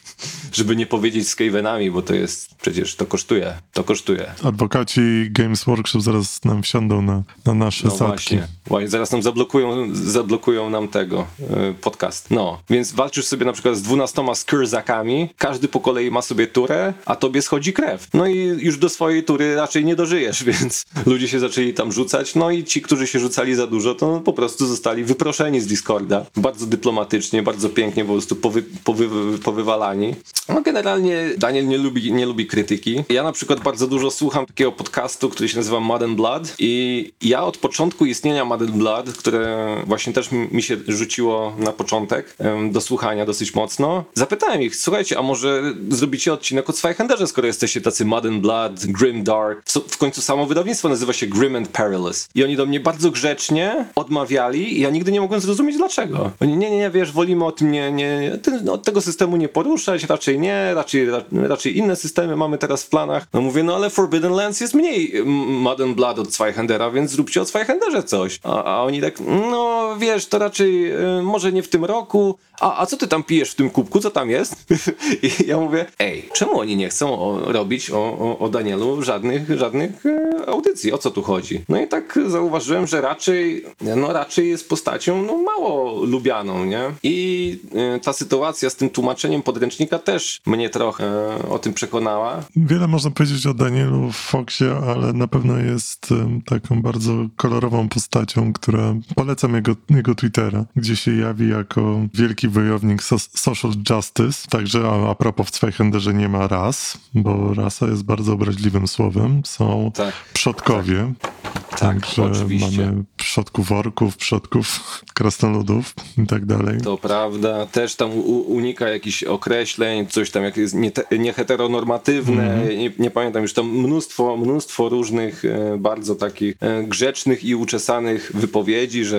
(laughs) żeby nie powiedzieć skavenami, bo to jest, przecież to kosztuje, to kosztuje. Adwokaci Games Workshop zaraz nam wsiądą na, na nasze No właśnie. właśnie, zaraz nam zablokują, zablokują nam tego y, podcast. No, więc walczysz sobie na przykład z dwunastoma skurzakami, każdy po kolei ma sobie turę, a tobie schodzi krew. No i już do swojej tury raczej nie dożyjesz, (laughs) więc ludzie się zaczęli zaczęli tam rzucać, no i ci, którzy się rzucali za dużo, to po prostu zostali wyproszeni z Discorda. Bardzo dyplomatycznie, bardzo pięknie po prostu powy, powy, powywalani. No generalnie Daniel nie lubi, nie lubi krytyki. Ja na przykład bardzo dużo słucham takiego podcastu, który się nazywa Mud and Blood i ja od początku istnienia Mud and Blood, które właśnie też mi się rzuciło na początek do słuchania dosyć mocno, zapytałem ich, słuchajcie, a może zrobicie odcinek o Zweihenderze, skoro jesteście tacy Mud and Blood, Grim Dark. W, w końcu samo wydawnictwo nazywa się Grim and Perilous. I oni do mnie bardzo grzecznie odmawiali i ja nigdy nie mogłem zrozumieć dlaczego. Oni, nie, nie, nie, wiesz, wolimy o tym nie, nie, no, tego systemu nie poruszać, raczej nie, raczej, ra, raczej inne systemy mamy teraz w planach. No mówię, no ale Forbidden Lands jest mniej Mud and Blood od Zweihendera, więc zróbcie o Zweihenderze coś. A, a oni tak, no wiesz, to raczej y, może nie w tym roku. A, a co ty tam pijesz w tym kubku? Co tam jest? (laughs) I ja mówię, ej, czemu oni nie chcą o, robić o, o, o Danielu żadnych, żadnych e, audycji? O co tu chodzi? No i tak zauważyłem, że raczej, no raczej jest postacią no, mało lubianą, nie? I e, ta sytuacja z tym tłumaczeniem podręcznika też mnie trochę e, o tym przekonała. Wiele można powiedzieć o Danielu Foxie, ale na pewno jest em, taką bardzo kolorową postacią, która polecam jego, jego Twittera, gdzie się jawi jako wielki wojownik so, social justice. Także a, a propos w Zweihenderze nie ma ras, bo rasa jest bardzo obraźliwym słowem. Są Tak. przodkowie. Tak, Także oczywiście. mamy przodków orków, przodków (laughs) krasnoludów i tak dalej. To prawda, też tam unika jakichś określeń, coś tam jak jest nieheteronormatywne, nie, nie pamiętam już tam mnóstwo, mnóstwo różnych e, bardzo takich e, grzecznych i uczesanych wypowiedzi, że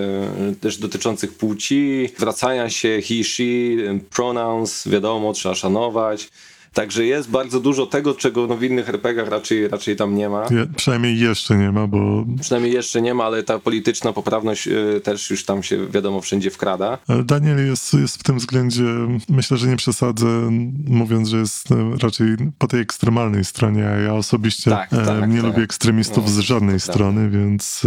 e, też dotyczących płci, zwracania się he, she, pronouns, wiadomo, trzeba szanować. Także jest bardzo dużo tego, czego no, w innych RPGach raczej, raczej tam nie ma. Je, przynajmniej jeszcze nie ma, bo Przynajmniej jeszcze nie ma, ale ta polityczna poprawność e, też już tam się wiadomo wszędzie wkrada. Ale Daniel jest, jest w tym względzie, myślę, że nie przesadzę, mówiąc, że jest e, raczej po tej ekstremalnej stronie, a ja osobiście Tak, e, tak, nie tak. lubię ekstremistów No, z żadnej strony, więc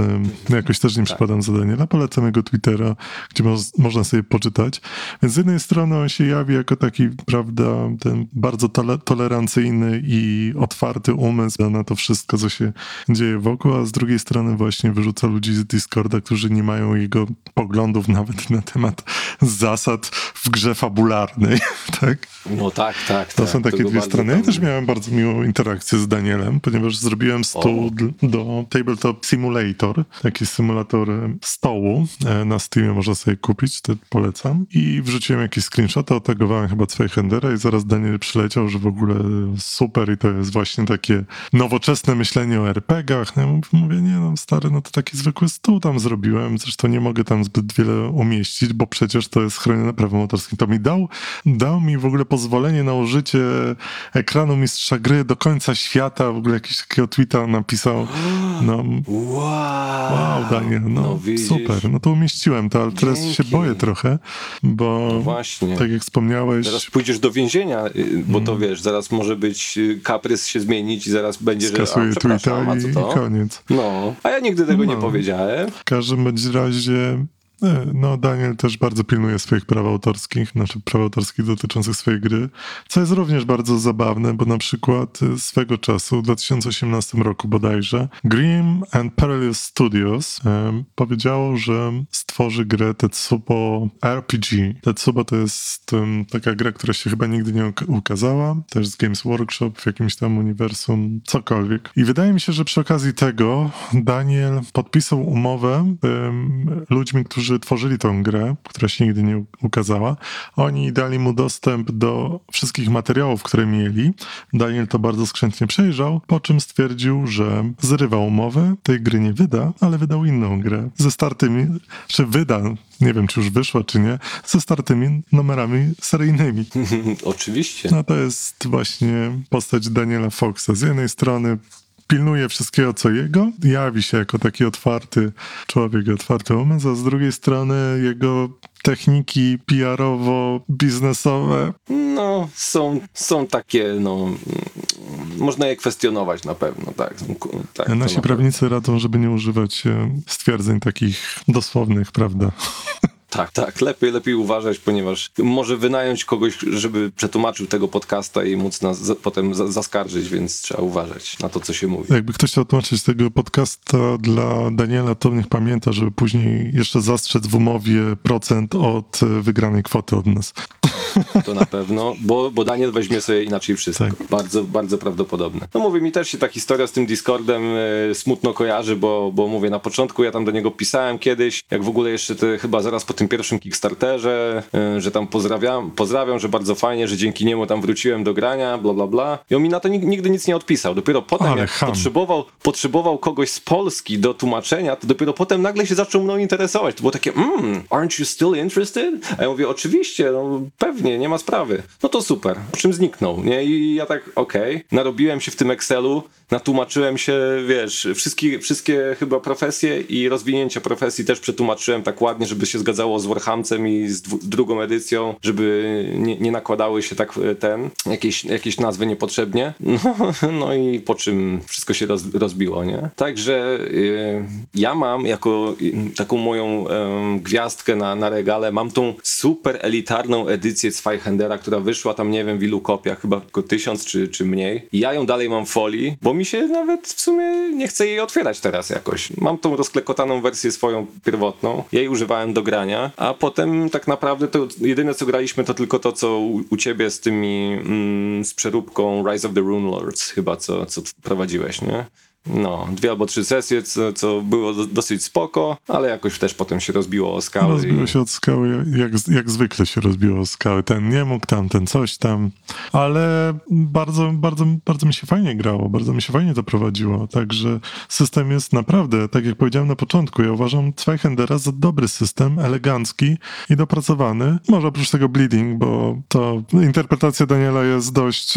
e, jakoś też nie przypadam za Daniela. Polecam jego Twittera, gdzie moz, można sobie poczytać. Więc z jednej strony on się jawi jako taki, prawda, ten bardzo tolerancyjny i otwarty umysł na to wszystko, co się dzieje wokół, a z drugiej strony właśnie wyrzuca ludzi z Discorda, którzy nie mają jego poglądów nawet na temat zasad w grze fabularnej, (laughs) tak? No tak, tak. To tak, są takie dwie strony. Ja też miałem bardzo miłą interakcję z Danielem, ponieważ zrobiłem stół O. do Tabletop Simulator, taki symulator e, stołu e, na Steamie można sobie kupić, to polecam. I wrzuciłem jakieś screenshoty, otagowałem chyba Zweihendera i zaraz Daniel przyleciał, że w ogóle super i to jest właśnie takie nowoczesne myślenie o RPG-ach. No mówię, nie no stary, no to taki zwykły stół tam zrobiłem, zresztą nie mogę tam zbyt wiele umieścić, bo przecież to jest chronione prawem autorskim. To mi dał, dał mi w ogóle pozwolenie na użycie ekranu mistrza gry do końca świata, w ogóle jakiś takiego tweeta napisał, no Wow, wow Daniel, no, widzisz. super, no to umieściłem to, ale teraz się Dzięki. boję trochę, bo Właśnie. tak jak wspomniałeś, Zaraz pójdziesz do więzienia, y, bo Mm. To wiesz, zaraz może być y, kaprys się zmienić i zaraz będzie, że a, skasuję przepraszam, a co i, to? i koniec. No, a ja nigdy tego nie No. powiedziałem. W każdym bądź razie, no Daniel też bardzo pilnuje swoich praw autorskich, znaczy praw autorskich dotyczących swojej gry, co jest również bardzo zabawne, bo na przykład e, swego czasu, w 2018 roku bodajże, Grim and Perilous Studios e, powiedziało, że stworzy grę Tetsubo RPG. Tetsubo to jest em, taka gra, która się chyba nigdy nie uk- ukazała, też z Games Workshop w jakimś tam uniwersum, cokolwiek. I wydaje mi się, że przy okazji tego Daniel podpisał umowę em, ludźmi, którzy tworzyli tą grę, która się nigdy nie ukazała. Oni dali mu dostęp do wszystkich materiałów, które mieli. Daniel to bardzo skrzętnie przejrzał, po czym stwierdził, że zrywa umowę, tej gry nie wyda, ale wydał inną grę ze startymi, czy wyda, nie wiem czy już wyszła, czy nie, ze startymi numerami seryjnymi. (laughs) Oczywiście. No to jest właśnie postać Daniela Foxa. Z jednej strony pilnuje wszystkiego, co jego, jawi się jako taki otwarty człowiek, otwarty umysł, a z drugiej strony jego techniki PR-owo-biznesowe No, są, są takie, no, można je kwestionować na pewno, tak. Tak Nasi prawnicy radzą, żeby nie używać e, stwierdzeń takich dosłownych, prawda? Tak, tak. Lepiej, lepiej uważać, ponieważ może wynająć kogoś, żeby przetłumaczył tego podcasta i móc nas za, potem za, zaskarżyć, więc trzeba uważać na to, co się mówi. Jakby ktoś chciał tłumaczyć tego podcasta dla Daniela, to niech pamięta, żeby później jeszcze zastrzec w umowie procent od e, wygranej kwoty od nas. To na pewno, bo, bo Daniel weźmie sobie inaczej wszystko. Tak. Bardzo, bardzo prawdopodobne. No mówię, mi też się ta historia z tym Discordem e, smutno kojarzy, bo, bo mówię, na początku ja tam do niego pisałem kiedyś, jak w ogóle jeszcze te, chyba zaraz po tym pierwszym Kickstarterze, e, że tam pozdrawiam, pozdrawiam, że bardzo fajnie, że dzięki niemu tam wróciłem do grania, bla bla bla. I on mi na to nig- nigdy nic nie odpisał. Dopiero potem, Ale jak ham. potrzebował, potrzebował kogoś z Polski do tłumaczenia, to dopiero potem nagle się zaczął mną interesować. To było takie, mm, aren't you still interested? A ja mówię, oczywiście, no pewnie, nie ma sprawy. No to super. Po czym zniknął, nie? I ja tak, okej, narobiłem się w tym Excelu, natłumaczyłem się, wiesz, wszystkie, wszystkie chyba profesje i rozwinięcie profesji też przetłumaczyłem tak ładnie, żeby się zgadzało z Warhamcem i z drugą edycją, żeby nie, nie nakładały się tak e, ten, jakieś, jakieś nazwy niepotrzebnie. (laughs) No, no i po czym wszystko się roz, rozbiło, nie? Także y, ja mam jako taką moją gwiazdkę na, na regale, mam tą super elitarną edycję Zweihandera, która wyszła tam nie wiem w ilu kopiach, chyba tylko tysiąc czy, czy mniej. I ja ją dalej mam w folii, bo mi się nawet w sumie nie chce jej otwierać teraz jakoś. Mam tą rozklekotaną wersję swoją pierwotną, jej używałem do grania, a potem tak naprawdę to jedyne co graliśmy to tylko to, co u, u ciebie z tymi, mm, z przeróbką Rise of the Rune Lords chyba, co, co prowadziłeś, nie? No, dwie albo trzy sesje, co, co było do, dosyć spoko, ale jakoś też potem się rozbiło o skały. Rozbiło i... się od skały, jak, jak zwykle się rozbiło o skały. Ten nie mógł, tam, ten coś tam. Ale bardzo, bardzo, bardzo mi się fajnie grało, bardzo mi się fajnie to prowadziło. Także system jest naprawdę, tak jak powiedziałem na początku, ja uważam Zweihandera za dobry system, elegancki i dopracowany. Może oprócz tego bleeding, bo to interpretacja Daniela jest dość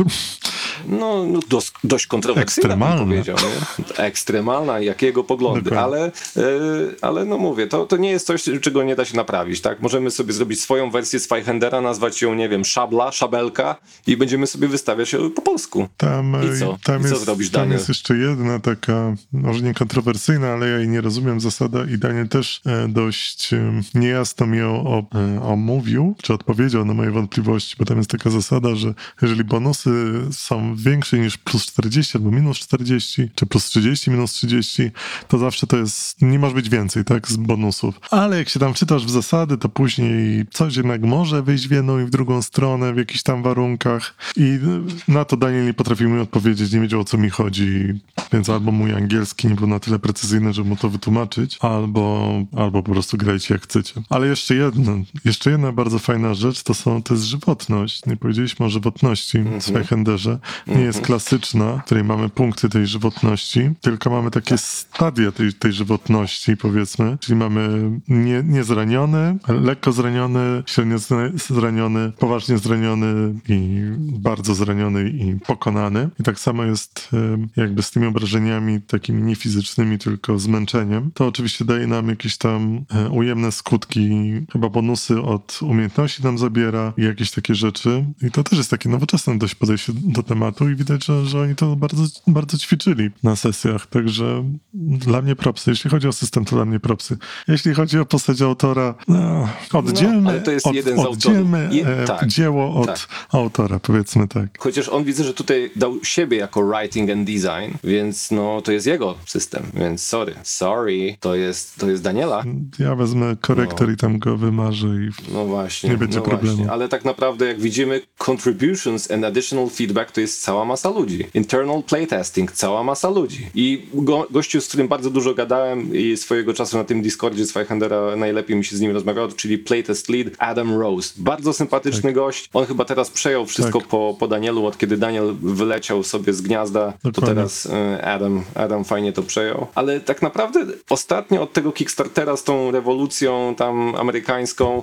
No, no dos, dość kontrowersyjna, bym Ekstremalna. powiedział. Nie? Ekstremalna, jakiego poglądy, Dokładnie. ale, y, ale no mówię, to, to nie jest coś, czego nie da się naprawić, tak? Możemy sobie zrobić swoją wersję Zweihandera, nazwać ją, nie wiem, szabla, szabelka i będziemy sobie wystawiać ją po polsku. Tam, I co? tam, I co jest, zrobisz, tam Daniel? jest jeszcze jedna taka, może nie kontrowersyjna, ale ja jej nie rozumiem zasada i Daniel też e, dość e, niejasno mi ją e, omówił, czy odpowiedział na moje wątpliwości, bo tam jest taka zasada, że jeżeli bonusy są większe niż plus 40 albo minus 40, czy plus 30 minus 30, to zawsze to jest, nie może być więcej, tak, z bonusów. Ale jak się tam czytasz w zasady, to później coś jednak może wyjść w jedną i w drugą stronę w jakichś tam warunkach i na to Daniel nie potrafił mi odpowiedzieć, nie wiedział o co mi chodzi, więc albo mój angielski nie był na tyle precyzyjny, żeby mu to wytłumaczyć, albo, albo po prostu grajcie jak chcecie. Ale jeszcze jedno, jeszcze jedna bardzo fajna rzecz to są, to jest żywotność. Nie powiedzieliśmy o żywotności w Zweihenderze. Nie jest klasyczna, w której mamy punkty tej żywotności, tylko mamy takie stadia tej, tej żywotności, powiedzmy. Czyli mamy nie, niezraniony, lekko zraniony, średnio zra- zraniony, poważnie zraniony i bardzo zraniony i pokonany. I tak samo jest em, jakby z tymi obrażeniami takimi nie fizycznymi, tylko zmęczeniem. To oczywiście daje nam jakieś tam e, ujemne skutki, chyba bonusy od umiejętności nam zabiera i jakieś takie rzeczy. I to też jest takie nowoczesne dość podejście do tematu i widać, że, że oni to bardzo, bardzo ćwiczyli na sesjach. Także dla mnie propsy. Jeśli chodzi o system, to dla mnie propsy. Jeśli chodzi o postać autora, no, oddzielmy, ale to jest od, jeden z Je- e, tak, dzieło od tak. autora, powiedzmy tak. Chociaż on widzę, że tutaj dał siebie jako writing and design, więc no to jest jego system, więc sorry, sorry, to jest, to jest Daniela. Ja wezmę korektor i tam go wymarzę i No właśnie. Nie będzie no problemu. Właśnie. Ale tak naprawdę, jak widzimy, contributions and additional feedback to jest cała masa ludzi. Internal playtesting, cała masa ludzi. I go, gościu, z którym bardzo dużo gadałem i swojego czasu na tym Discordzie Zweihandera najlepiej mi się z nim rozmawiało, czyli playtest lead Adam Rose. Bardzo sympatyczny gość. On chyba teraz przejął wszystko Tak. po, po Danielu, od kiedy Daniel wyleciał sobie z gniazda, to Dokładnie. teraz e, Adam, Adam fajnie to przejął. Ale tak naprawdę ostatnio od tego Kickstartera z tą rewolucją tam amerykańską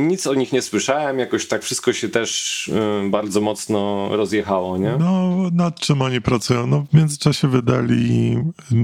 nic o nich nie słyszałem. Jakoś tak wszystko się też e, bardzo mocno rozjechało, nie? No, nad czym oni pracują? No, w międzyczasie wydaje wydali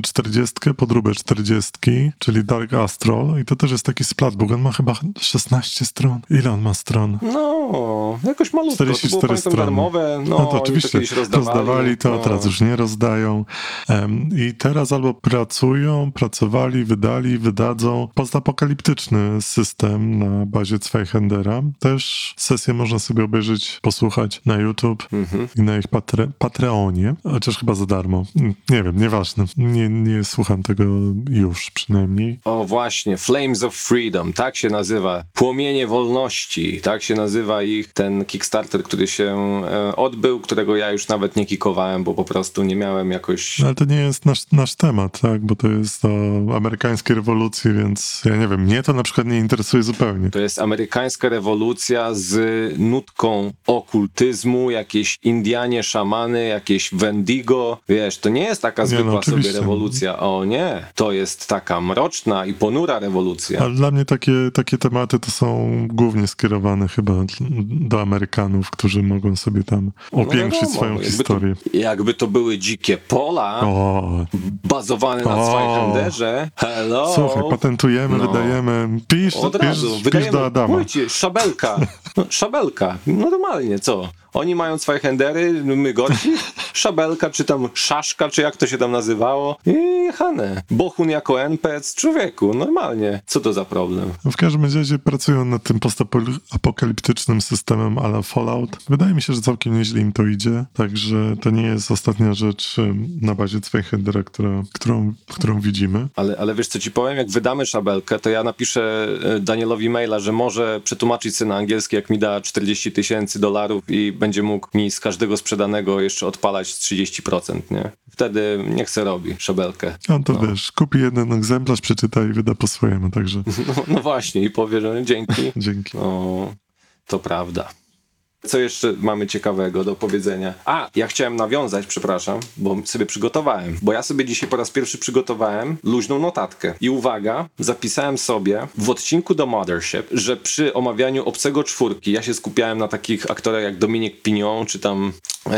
40, podróbę 40, czyli Dark Astral i to też jest taki splatbook. On ma chyba 16 stron. Ile on ma stron? No, jakoś malutko. To było 44 pamiętam strony. darmowe. No, No, to oczywiście kiedyś rozdawali. rozdawali to, no. teraz już nie rozdają. Em, I teraz albo pracują, pracowali, wydali, wydadzą postapokaliptyczny system na bazie Zweihendera. Też sesję można sobie obejrzeć, posłuchać na YouTube Mhm. i na ich patre, Patreonie, chociaż chyba za darmo. Mm, Nie wiem, nieważne. Nie, nie słucham tego już przynajmniej. O właśnie, Flames of Freedom, tak się nazywa. Płomienie wolności, tak się nazywa ich ten Kickstarter, który się e, odbył, którego ja już nawet nie kikowałem, bo po prostu nie miałem jakoś... No, ale to nie jest nasz, nasz temat, tak? Bo to jest o amerykańskiej rewolucji, więc ja nie wiem, mnie to na przykład nie interesuje zupełnie. To jest amerykańska rewolucja z nutką okultyzmu, jakieś Indianie, szamany, jakieś Wendigo. Wiesz, to nie jest taka no, zwykła sobie oczywiście. rewolucja. O nie, to jest taka mroczna i ponura rewolucja. Ale dla mnie takie, takie tematy to są głównie skierowane chyba do Amerykanów, którzy mogą sobie tam opiększyć No swoją jakby historię. To, jakby to były dzikie pola, O, bazowane na O. Zweihenderze. Hello! słuchaj, patentujemy, No. wydajemy, pisz, Od pisz, razu, pisz wydajemy, do Adama. Pójdźcie, szabelka, no, szabelka, normalnie, co? Oni mają swoje hendery, my gorsi, (laughs) szabelka, czy tam szaszka, czy jak to się tam nazywało i jechane. Bohun jako NPC, człowieku, normalnie. Co to za problem? W każdym razie pracują nad tym postapokaliptycznym systemem ala Fallout. Wydaje mi się, że całkiem nieźle im to idzie, także to nie jest ostatnia rzecz na bazie Zweihendera, która, którą, którą widzimy. Ale, ale wiesz co ci powiem, jak wydamy szabelkę, to ja napiszę e, Danielowi maila, że może przetłumaczyć sobie na angielski, jak mi da 40 tysięcy dolarów i będzie mógł mi z każdego sprzedanego jeszcze odpalać z 30%, nie? Wtedy niech se robi szabelkę. On to wiesz, kupi jeden egzemplarz, przeczyta i wyda po swojemu, także (laughs) No, no właśnie i powie, że dzięki. (laughs) dzięki. No, to prawda. Co jeszcze mamy ciekawego do powiedzenia? A, ja chciałem nawiązać, przepraszam, bo sobie przygotowałem. Bo ja sobie dzisiaj po raz pierwszy przygotowałem luźną notatkę. I uwaga, zapisałem sobie w odcinku do Mothership, że przy omawianiu obcego czwórki ja się skupiałem na takich aktorach jak Dominik Pignon, czy tam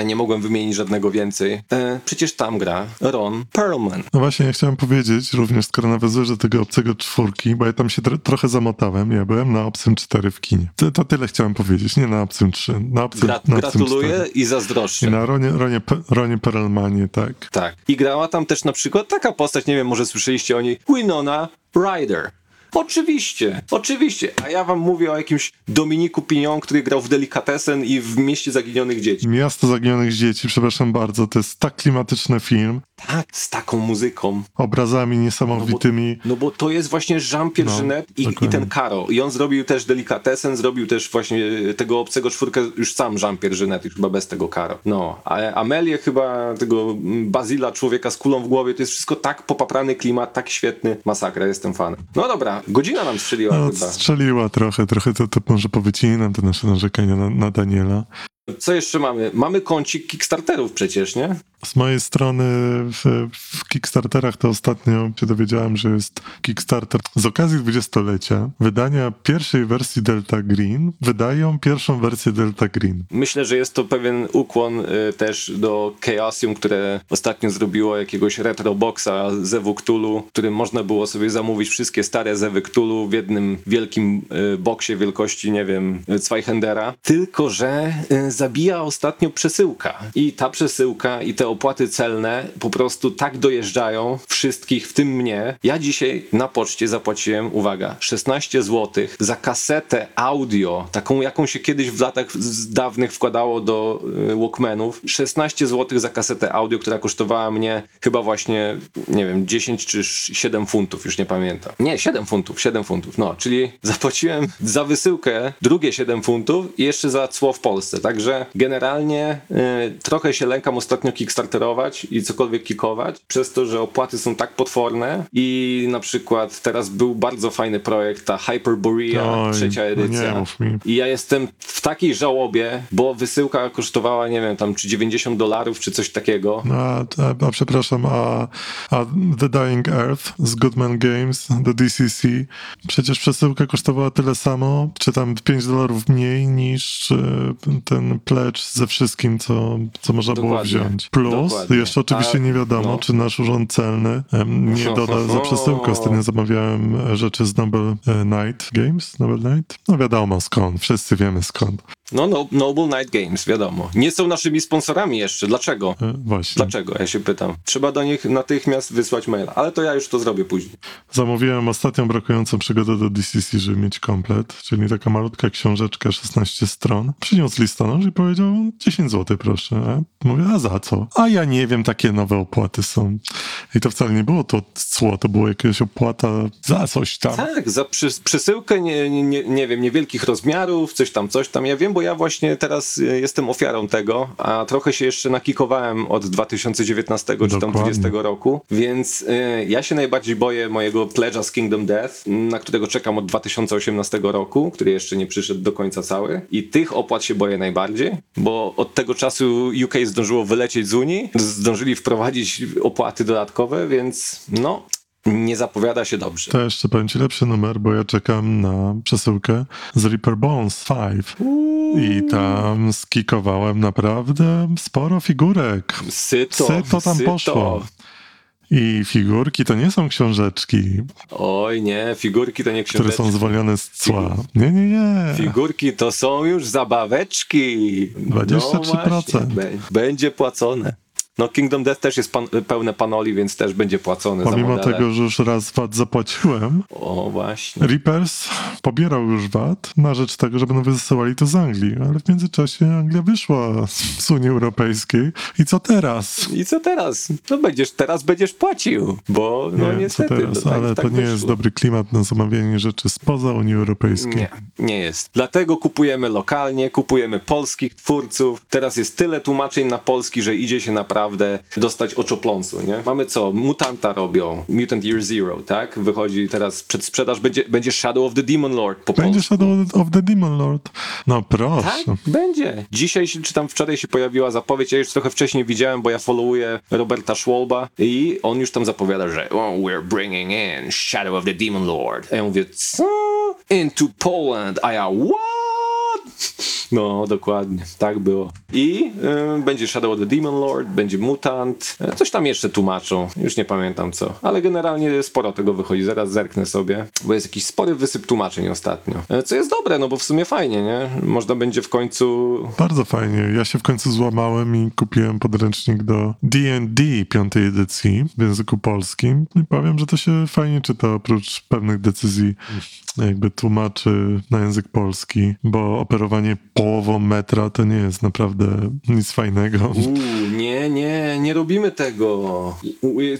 nie mogłem wymienić żadnego więcej. E, przecież tam gra Ron Perlman. No właśnie, ja chciałem powiedzieć, również skoro nawiązujesz do tego obcego czwórki, bo ja tam się tro- trochę zamotałem, ja byłem na obcym 4 w kinie. To, to tyle chciałem powiedzieć, nie na obcym 3, na obcym, Gra- na obcym gratuluję 4. i zazdroszczę. I na Ronie, Ronie, Ronie Perelmanie, tak. Tak. I grała tam też na przykład taka postać, nie wiem, może słyszeliście o niej, Winona Ryder. Oczywiście, oczywiście. A ja wam mówię o jakimś Dominiku Pignon, który grał w Delikatesen i w Mieście Zaginionych Dzieci. Miasto Zaginionych Dzieci, przepraszam bardzo, to jest tak klimatyczny film, Tak, z taką muzyką. obrazami niesamowitymi. No bo to jest właśnie Jean-Pierre No, Genet i, i ten Karo. I on zrobił też Delikatesen, zrobił też właśnie tego obcego czwórkę, już sam Jean-Pierre Genet, już chyba bez tego Karo. No, a Amelię chyba, tego Bazila, człowieka z kulą w głowie, to jest wszystko tak popaprany klimat, tak świetny. Masakra, jestem fanem. No dobra, godzina nam strzeliła No, strzeliła trochę, trochę to, to może powycinam te nasze narzekania na, na Daniela. Co jeszcze mamy? Mamy kącik Kickstarterów przecież, nie? Z mojej strony w, w Kickstarterach to ostatnio się dowiedziałem, że jest Kickstarter z okazji dwudziestolecia wydania pierwszej wersji Delta Green. Wydają pierwszą wersję Delta Green. Myślę, że jest to pewien ukłon y, też do Chaosium, które ostatnio zrobiło jakiegoś retro boxa Zewu Cthulhu, w którym można było sobie zamówić wszystkie stare Zewy Cthulhu w jednym wielkim y, boksie wielkości, nie wiem, Zweihendera. Tylko, że y, zabija ostatnio przesyłka. I ta przesyłka i te opłaty celne po prostu tak dojeżdżają wszystkich, w tym mnie. Ja dzisiaj na poczcie zapłaciłem, uwaga, 16 zł za kasetę audio, taką jaką się kiedyś w latach dawnych wkładało do y, Walkmanów. 16 zł za kasetę audio, która kosztowała mnie chyba właśnie, nie wiem, 10 czy 7 funtów, już nie pamiętam. Nie, 7 funtów, 7 funtów, no, czyli zapłaciłem za wysyłkę drugie 7 funtów i jeszcze za cło w Polsce, także generalnie y, trochę się lękam ostatnio kickstarterować i cokolwiek kikować, przez to, że opłaty są tak potworne i na przykład teraz był bardzo fajny projekt, ta Hyperborea, Oj, trzecia no edycja. I ja jestem w takiej żałobie, bo wysyłka kosztowała, nie wiem, tam czy 90 dolarów, czy coś takiego. No, A, a, a przepraszam, a, a The Dying Earth z Goodman Games, The DCC, przecież przesyłka kosztowała tyle samo, czy tam 5 dolarów mniej niż e, ten pledge ze wszystkim, co, co można było Dokładnie. wziąć. Plus, Dokładnie. jeszcze oczywiście A- nie wiadomo, no. czy nasz urząd celny nie (laughs) doda za przesyłkę. Ostatnio zamawiałem rzeczy z Noble e, Night Games. Noble Night? No wiadomo skąd, wszyscy wiemy skąd. No, no, Noble Night Games, wiadomo. Nie są naszymi sponsorami jeszcze. Dlaczego? E, Właśnie. Dlaczego? Ja się pytam. Trzeba do nich natychmiast wysłać maila, ale to ja już to zrobię później. Zamówiłem ostatnią brakującą przygodę do DCC, żeby mieć komplet, czyli taka malutka książeczka, 16 stron. Przyniósł listonosz i powiedział 10 zł proszę. A Mówię, a za co? A ja nie wiem, takie nowe opłaty są. I to wcale nie było to cło, to była jakaś opłata za coś tam. Tak, za przy, przesyłkę, nie, nie, nie wiem, niewielkich rozmiarów, coś tam, coś tam. Ja wiem, bo ja właśnie teraz y, jestem ofiarą tego, a trochę się jeszcze nakikowałem od 2019 czy tam Dokładnie. 2020 roku, więc y, ja się najbardziej boję mojego pledge'a z Kingdom Death, na którego czekam od 2018 roku, który jeszcze nie przyszedł do końca cały. I tych opłat się boję najbardziej, bo od tego czasu UK zdążyło wylecieć z Unii, zdążyli wprowadzić opłaty dodatkowe, więc no, nie zapowiada się dobrze. To jeszcze powiem ci lepszy numer, bo ja czekam na przesyłkę z Reaper Bones 5. I tam skikowałem naprawdę sporo figurek. Syto, Syto tam syto. poszło. I figurki to nie są książeczki, Oj nie, figurki to nie które książeczki. są zwolnione z cła. Nie, nie, nie. Figurki to są już zabaweczki. 23%. No właśnie, bę- będzie płacone. No Kingdom Death też jest pan, pełne panoli, więc też będzie płacone za Pomimo modele. tego, że już raz VAT zapłaciłem, O właśnie. Reapers pobierał już VAT na rzecz tego, że będą wysyłali to z Anglii, ale w międzyczasie Anglia wyszła z Unii Europejskiej i co teraz? I co teraz? No będziesz, teraz będziesz płacił, bo no nie, niestety. co teraz, no, tak, ale tak to nie jest wyszło. dobry klimat na zamawianie rzeczy spoza Unii Europejskiej. Nie, nie jest. Dlatego kupujemy lokalnie, kupujemy polskich twórców. Teraz jest tyle tłumaczeń na polski, że idzie się naprawdę dostać oczopląsu, nie? Mamy co? Mutanta robią. Mutant Year Zero, tak? Wychodzi teraz przed sprzedaż, będzie, będzie Shadow of the Demon Lord po Będzie polsku. Shadow of the Demon Lord. No proszę. Tak, będzie. Dzisiaj, czy tam wczoraj się pojawiła zapowiedź, ja już trochę wcześniej widziałem, bo ja followuję Roberta Schwalba i on już tam zapowiada, że oh, we're bringing in Shadow of the Demon Lord. A ja mówię, co? Into Poland. A ja, what? No, dokładnie, tak było. I y, będzie Shadow of the Demon Lord, będzie Mutant, y, coś tam jeszcze tłumaczą, już nie pamiętam co, ale generalnie sporo tego wychodzi, zaraz zerknę sobie, bo jest jakiś spory wysyp tłumaczeń ostatnio, Y, co jest dobre, no bo w sumie fajnie, nie? Można będzie w końcu... Bardzo fajnie. Ja się w końcu złamałem i kupiłem podręcznik do D&D piątej edycji w języku polskim. I powiem, że to się fajnie czyta oprócz pewnych decyzji jakby tłumaczy na język polski, bo operowanie połową metra to nie jest naprawdę nic fajnego. Uuu, nie, nie, nie robimy tego.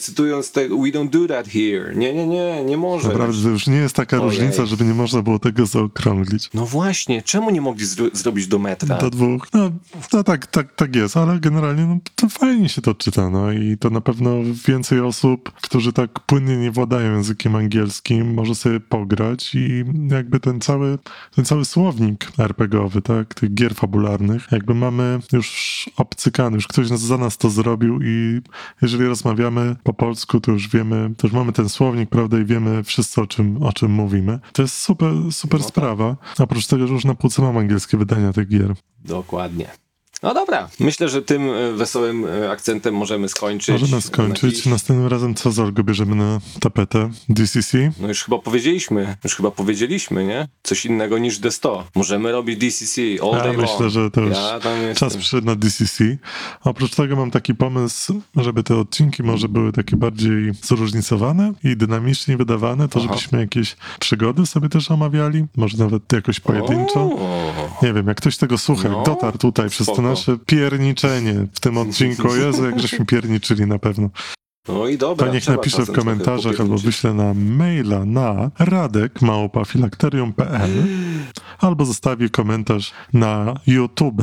Cytując tego, we don't do that here. Nie, nie, nie, nie może. Naprawdę to już nie jest taka Ojej. różnica, żeby nie można było tego zaokrąglić. No właśnie, czemu nie mogli zro- zrobić do metra? Do dwóch. No, no tak, tak, tak jest, ale generalnie no, to fajnie się to czyta, no i to na pewno więcej osób, którzy tak płynnie nie władają językiem angielskim, może sobie pograć i jakby ten cały, ten cały słownik RPGowy, tak, tych gier fabularnych, jakby mamy już obcykany, już ktoś za nas to zrobił i jeżeli rozmawiamy po polsku, to już wiemy, to już mamy ten słownik, prawda, i wiemy wszyscy o czym, o czym mówimy. To jest super, super No tak. sprawa. Oprócz tego, że już na półce mam angielskie wydania tych gier. Dokładnie. No dobra, myślę, że tym e, wesołym e, akcentem możemy skończyć. Możemy skończyć. dziś. Następnym razem co Zolgo bierzemy na tapetę? DCC? No już chyba powiedzieliśmy, już chyba powiedzieliśmy, nie? Coś innego niż D100. Możemy robić DCC all Ja day myślę, long. że to już ja czas przyszedł na DCC. Oprócz tego mam taki pomysł, żeby te odcinki może były takie bardziej zróżnicowane i dynamicznie wydawane, to Aha. żebyśmy jakieś przygody sobie też omawiali, może nawet jakoś pojedynczo. O, Nie wiem, jak ktoś tego słucha, No, dotarł tutaj przez to spoko. Nasze pierniczenie w tym (laughs) odcinku, Jezu, jak żeśmy pierniczyli na pewno. No i dobra. To niech napisze w komentarzach albo wyśle na maila na radek.filakterium.pl albo zostawi komentarz na YouTube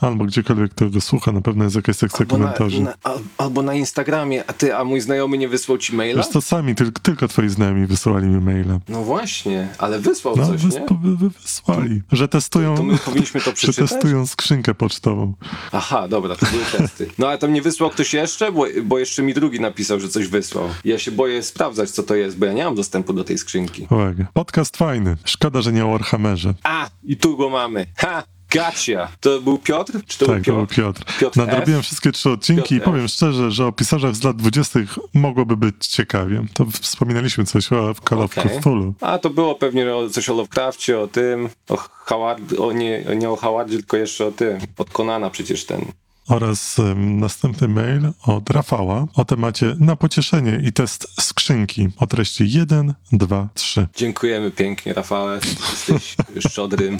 albo gdziekolwiek kto go słucha, na pewno jest jakaś sekcja Albo na, komentarzy. na, al- albo na Instagramie, a ty, a mój znajomy nie wysłał ci maila? Wiesz to sami, tylko, tylko twoi znajomi wysyłali mi maila. No właśnie, ale wysłał No, coś, wys- nie? wy- wy- wysłali, że testują, To my powinniśmy to (laughs) że przeczytać? testują skrzynkę pocztową. Aha, dobra, to były testy. No ale tam nie wysłał ktoś jeszcze? Bo, bo jeszcze mi drugi napisał, że coś wysłał. Ja się boję sprawdzać, co to jest, bo ja nie mam dostępu do tej skrzynki. Uwaga. Podcast fajny. Szkoda, że nie o Warhammerze. A, i tu go mamy. Ha! Gacia. To był Piotr? Czy to tak, to był był Piotr? Piotr. Piotr Nadrobiłem F? wszystkie trzy odcinki i Piotr F. powiem szczerze, że o pisarzach z lat 20. mogłoby być ciekawie. To wspominaliśmy coś o w Call of. Cthulhu. A to było pewnie o, coś o Lovecrafcie, o tym, o Howard, o nie, nie o Howardzie, tylko jeszcze o tym. Od Conana przecież ten. Oraz następny mail od Rafała o temacie na pocieszenie i test skrzynki o treści 1, 2, 3. Dziękujemy pięknie, Rafale. Jesteś szczodrym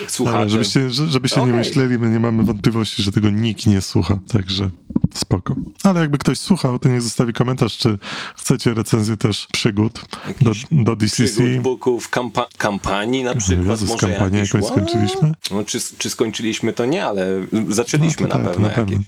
Ale (laughs) słuchaczem. żebyście, że- żebyście nie Okej. myśleli, my nie mamy wątpliwości, że tego nikt nie słucha, także spoko. Ale jakby ktoś słuchał, to niech zostawi komentarz, czy chcecie recenzję też przygód do, do DCC. Przygód booków, kampa- kampanii na przykład. Jezus, może kampanię jakąś skończyliśmy? No, czy, czy skończyliśmy, to nie, ale zaczęliśmy No na tak, na pewno.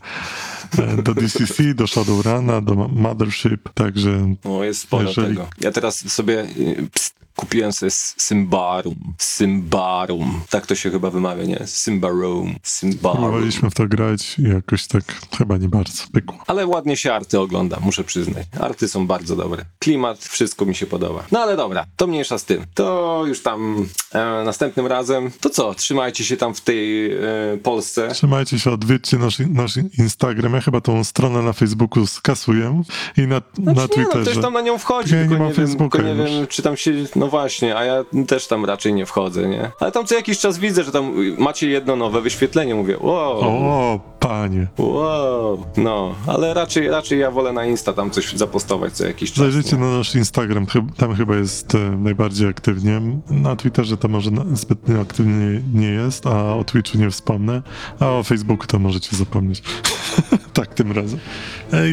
E, Do DCC, do Shadowruna, do Mothership, także No, jest sporo Jeżeli- tego. Ja teraz sobie y, pst, kupiłem sobie Symbarum. Symbarum. Tak to się chyba wymawia, nie? Symbarum. Symbarum. próbowaliśmy w to grać i jakoś tak chyba nie bardzo pykło. Ale ładnie się arty ogląda, muszę przyznać. Arty są bardzo dobre. Klimat, wszystko mi się podoba. No ale dobra, to mniejsza z tym. To już tam e, następnym razem. To co, trzymajcie się tam w tej e, Polsce. Trzymajcie się, odwiedźcie nasz, nasz Instagram. Ja chyba tą stronę na Facebooku skasuję i na, na Znaczy, nie, no, Twitterze. ktoś tam na nią wchodzi, Ja nie mam nie, wiem, Facebooka nie wiem, czy tam się, no właśnie, a ja też tam raczej nie wchodzę, nie? Ale tam co jakiś czas widzę, że tam macie jedno nowe wyświetlenie, mówię, wow, O, panie. wow, no, ale raczej, raczej ja wolę na Insta tam coś zapostować co jakiś czas. Zajrzyjcie na nasz Instagram, tam chyba jest e, najbardziej aktywnie. Na Twitterze to może zbytnio aktywnie nie jest, a o Twitchu nie wspomnę, a o Facebooku to możecie zapomnieć. (laughs) tak, tym razem.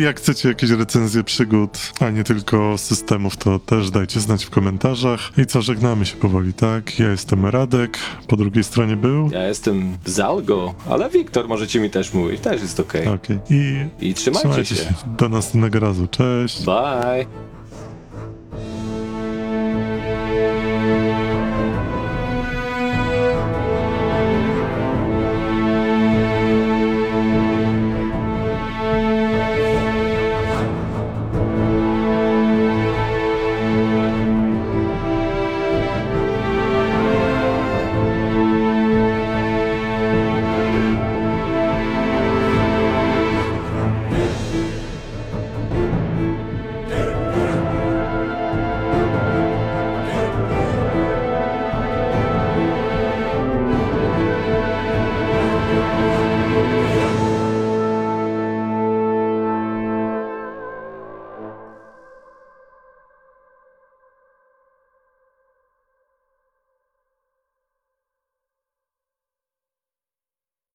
Jak chcecie jakieś recenzje przygód, a nie tylko systemów, to też dajcie znać w komentarzach. I co, żegnamy się powoli, tak? Ja jestem Radek, po drugiej stronie był... Ja jestem Zalgo, ale Wiktor możecie mi też mówić, też jest okej. Okej. I I trzymajcie, trzymajcie się. się. Do następnego razu. Cześć. Bye.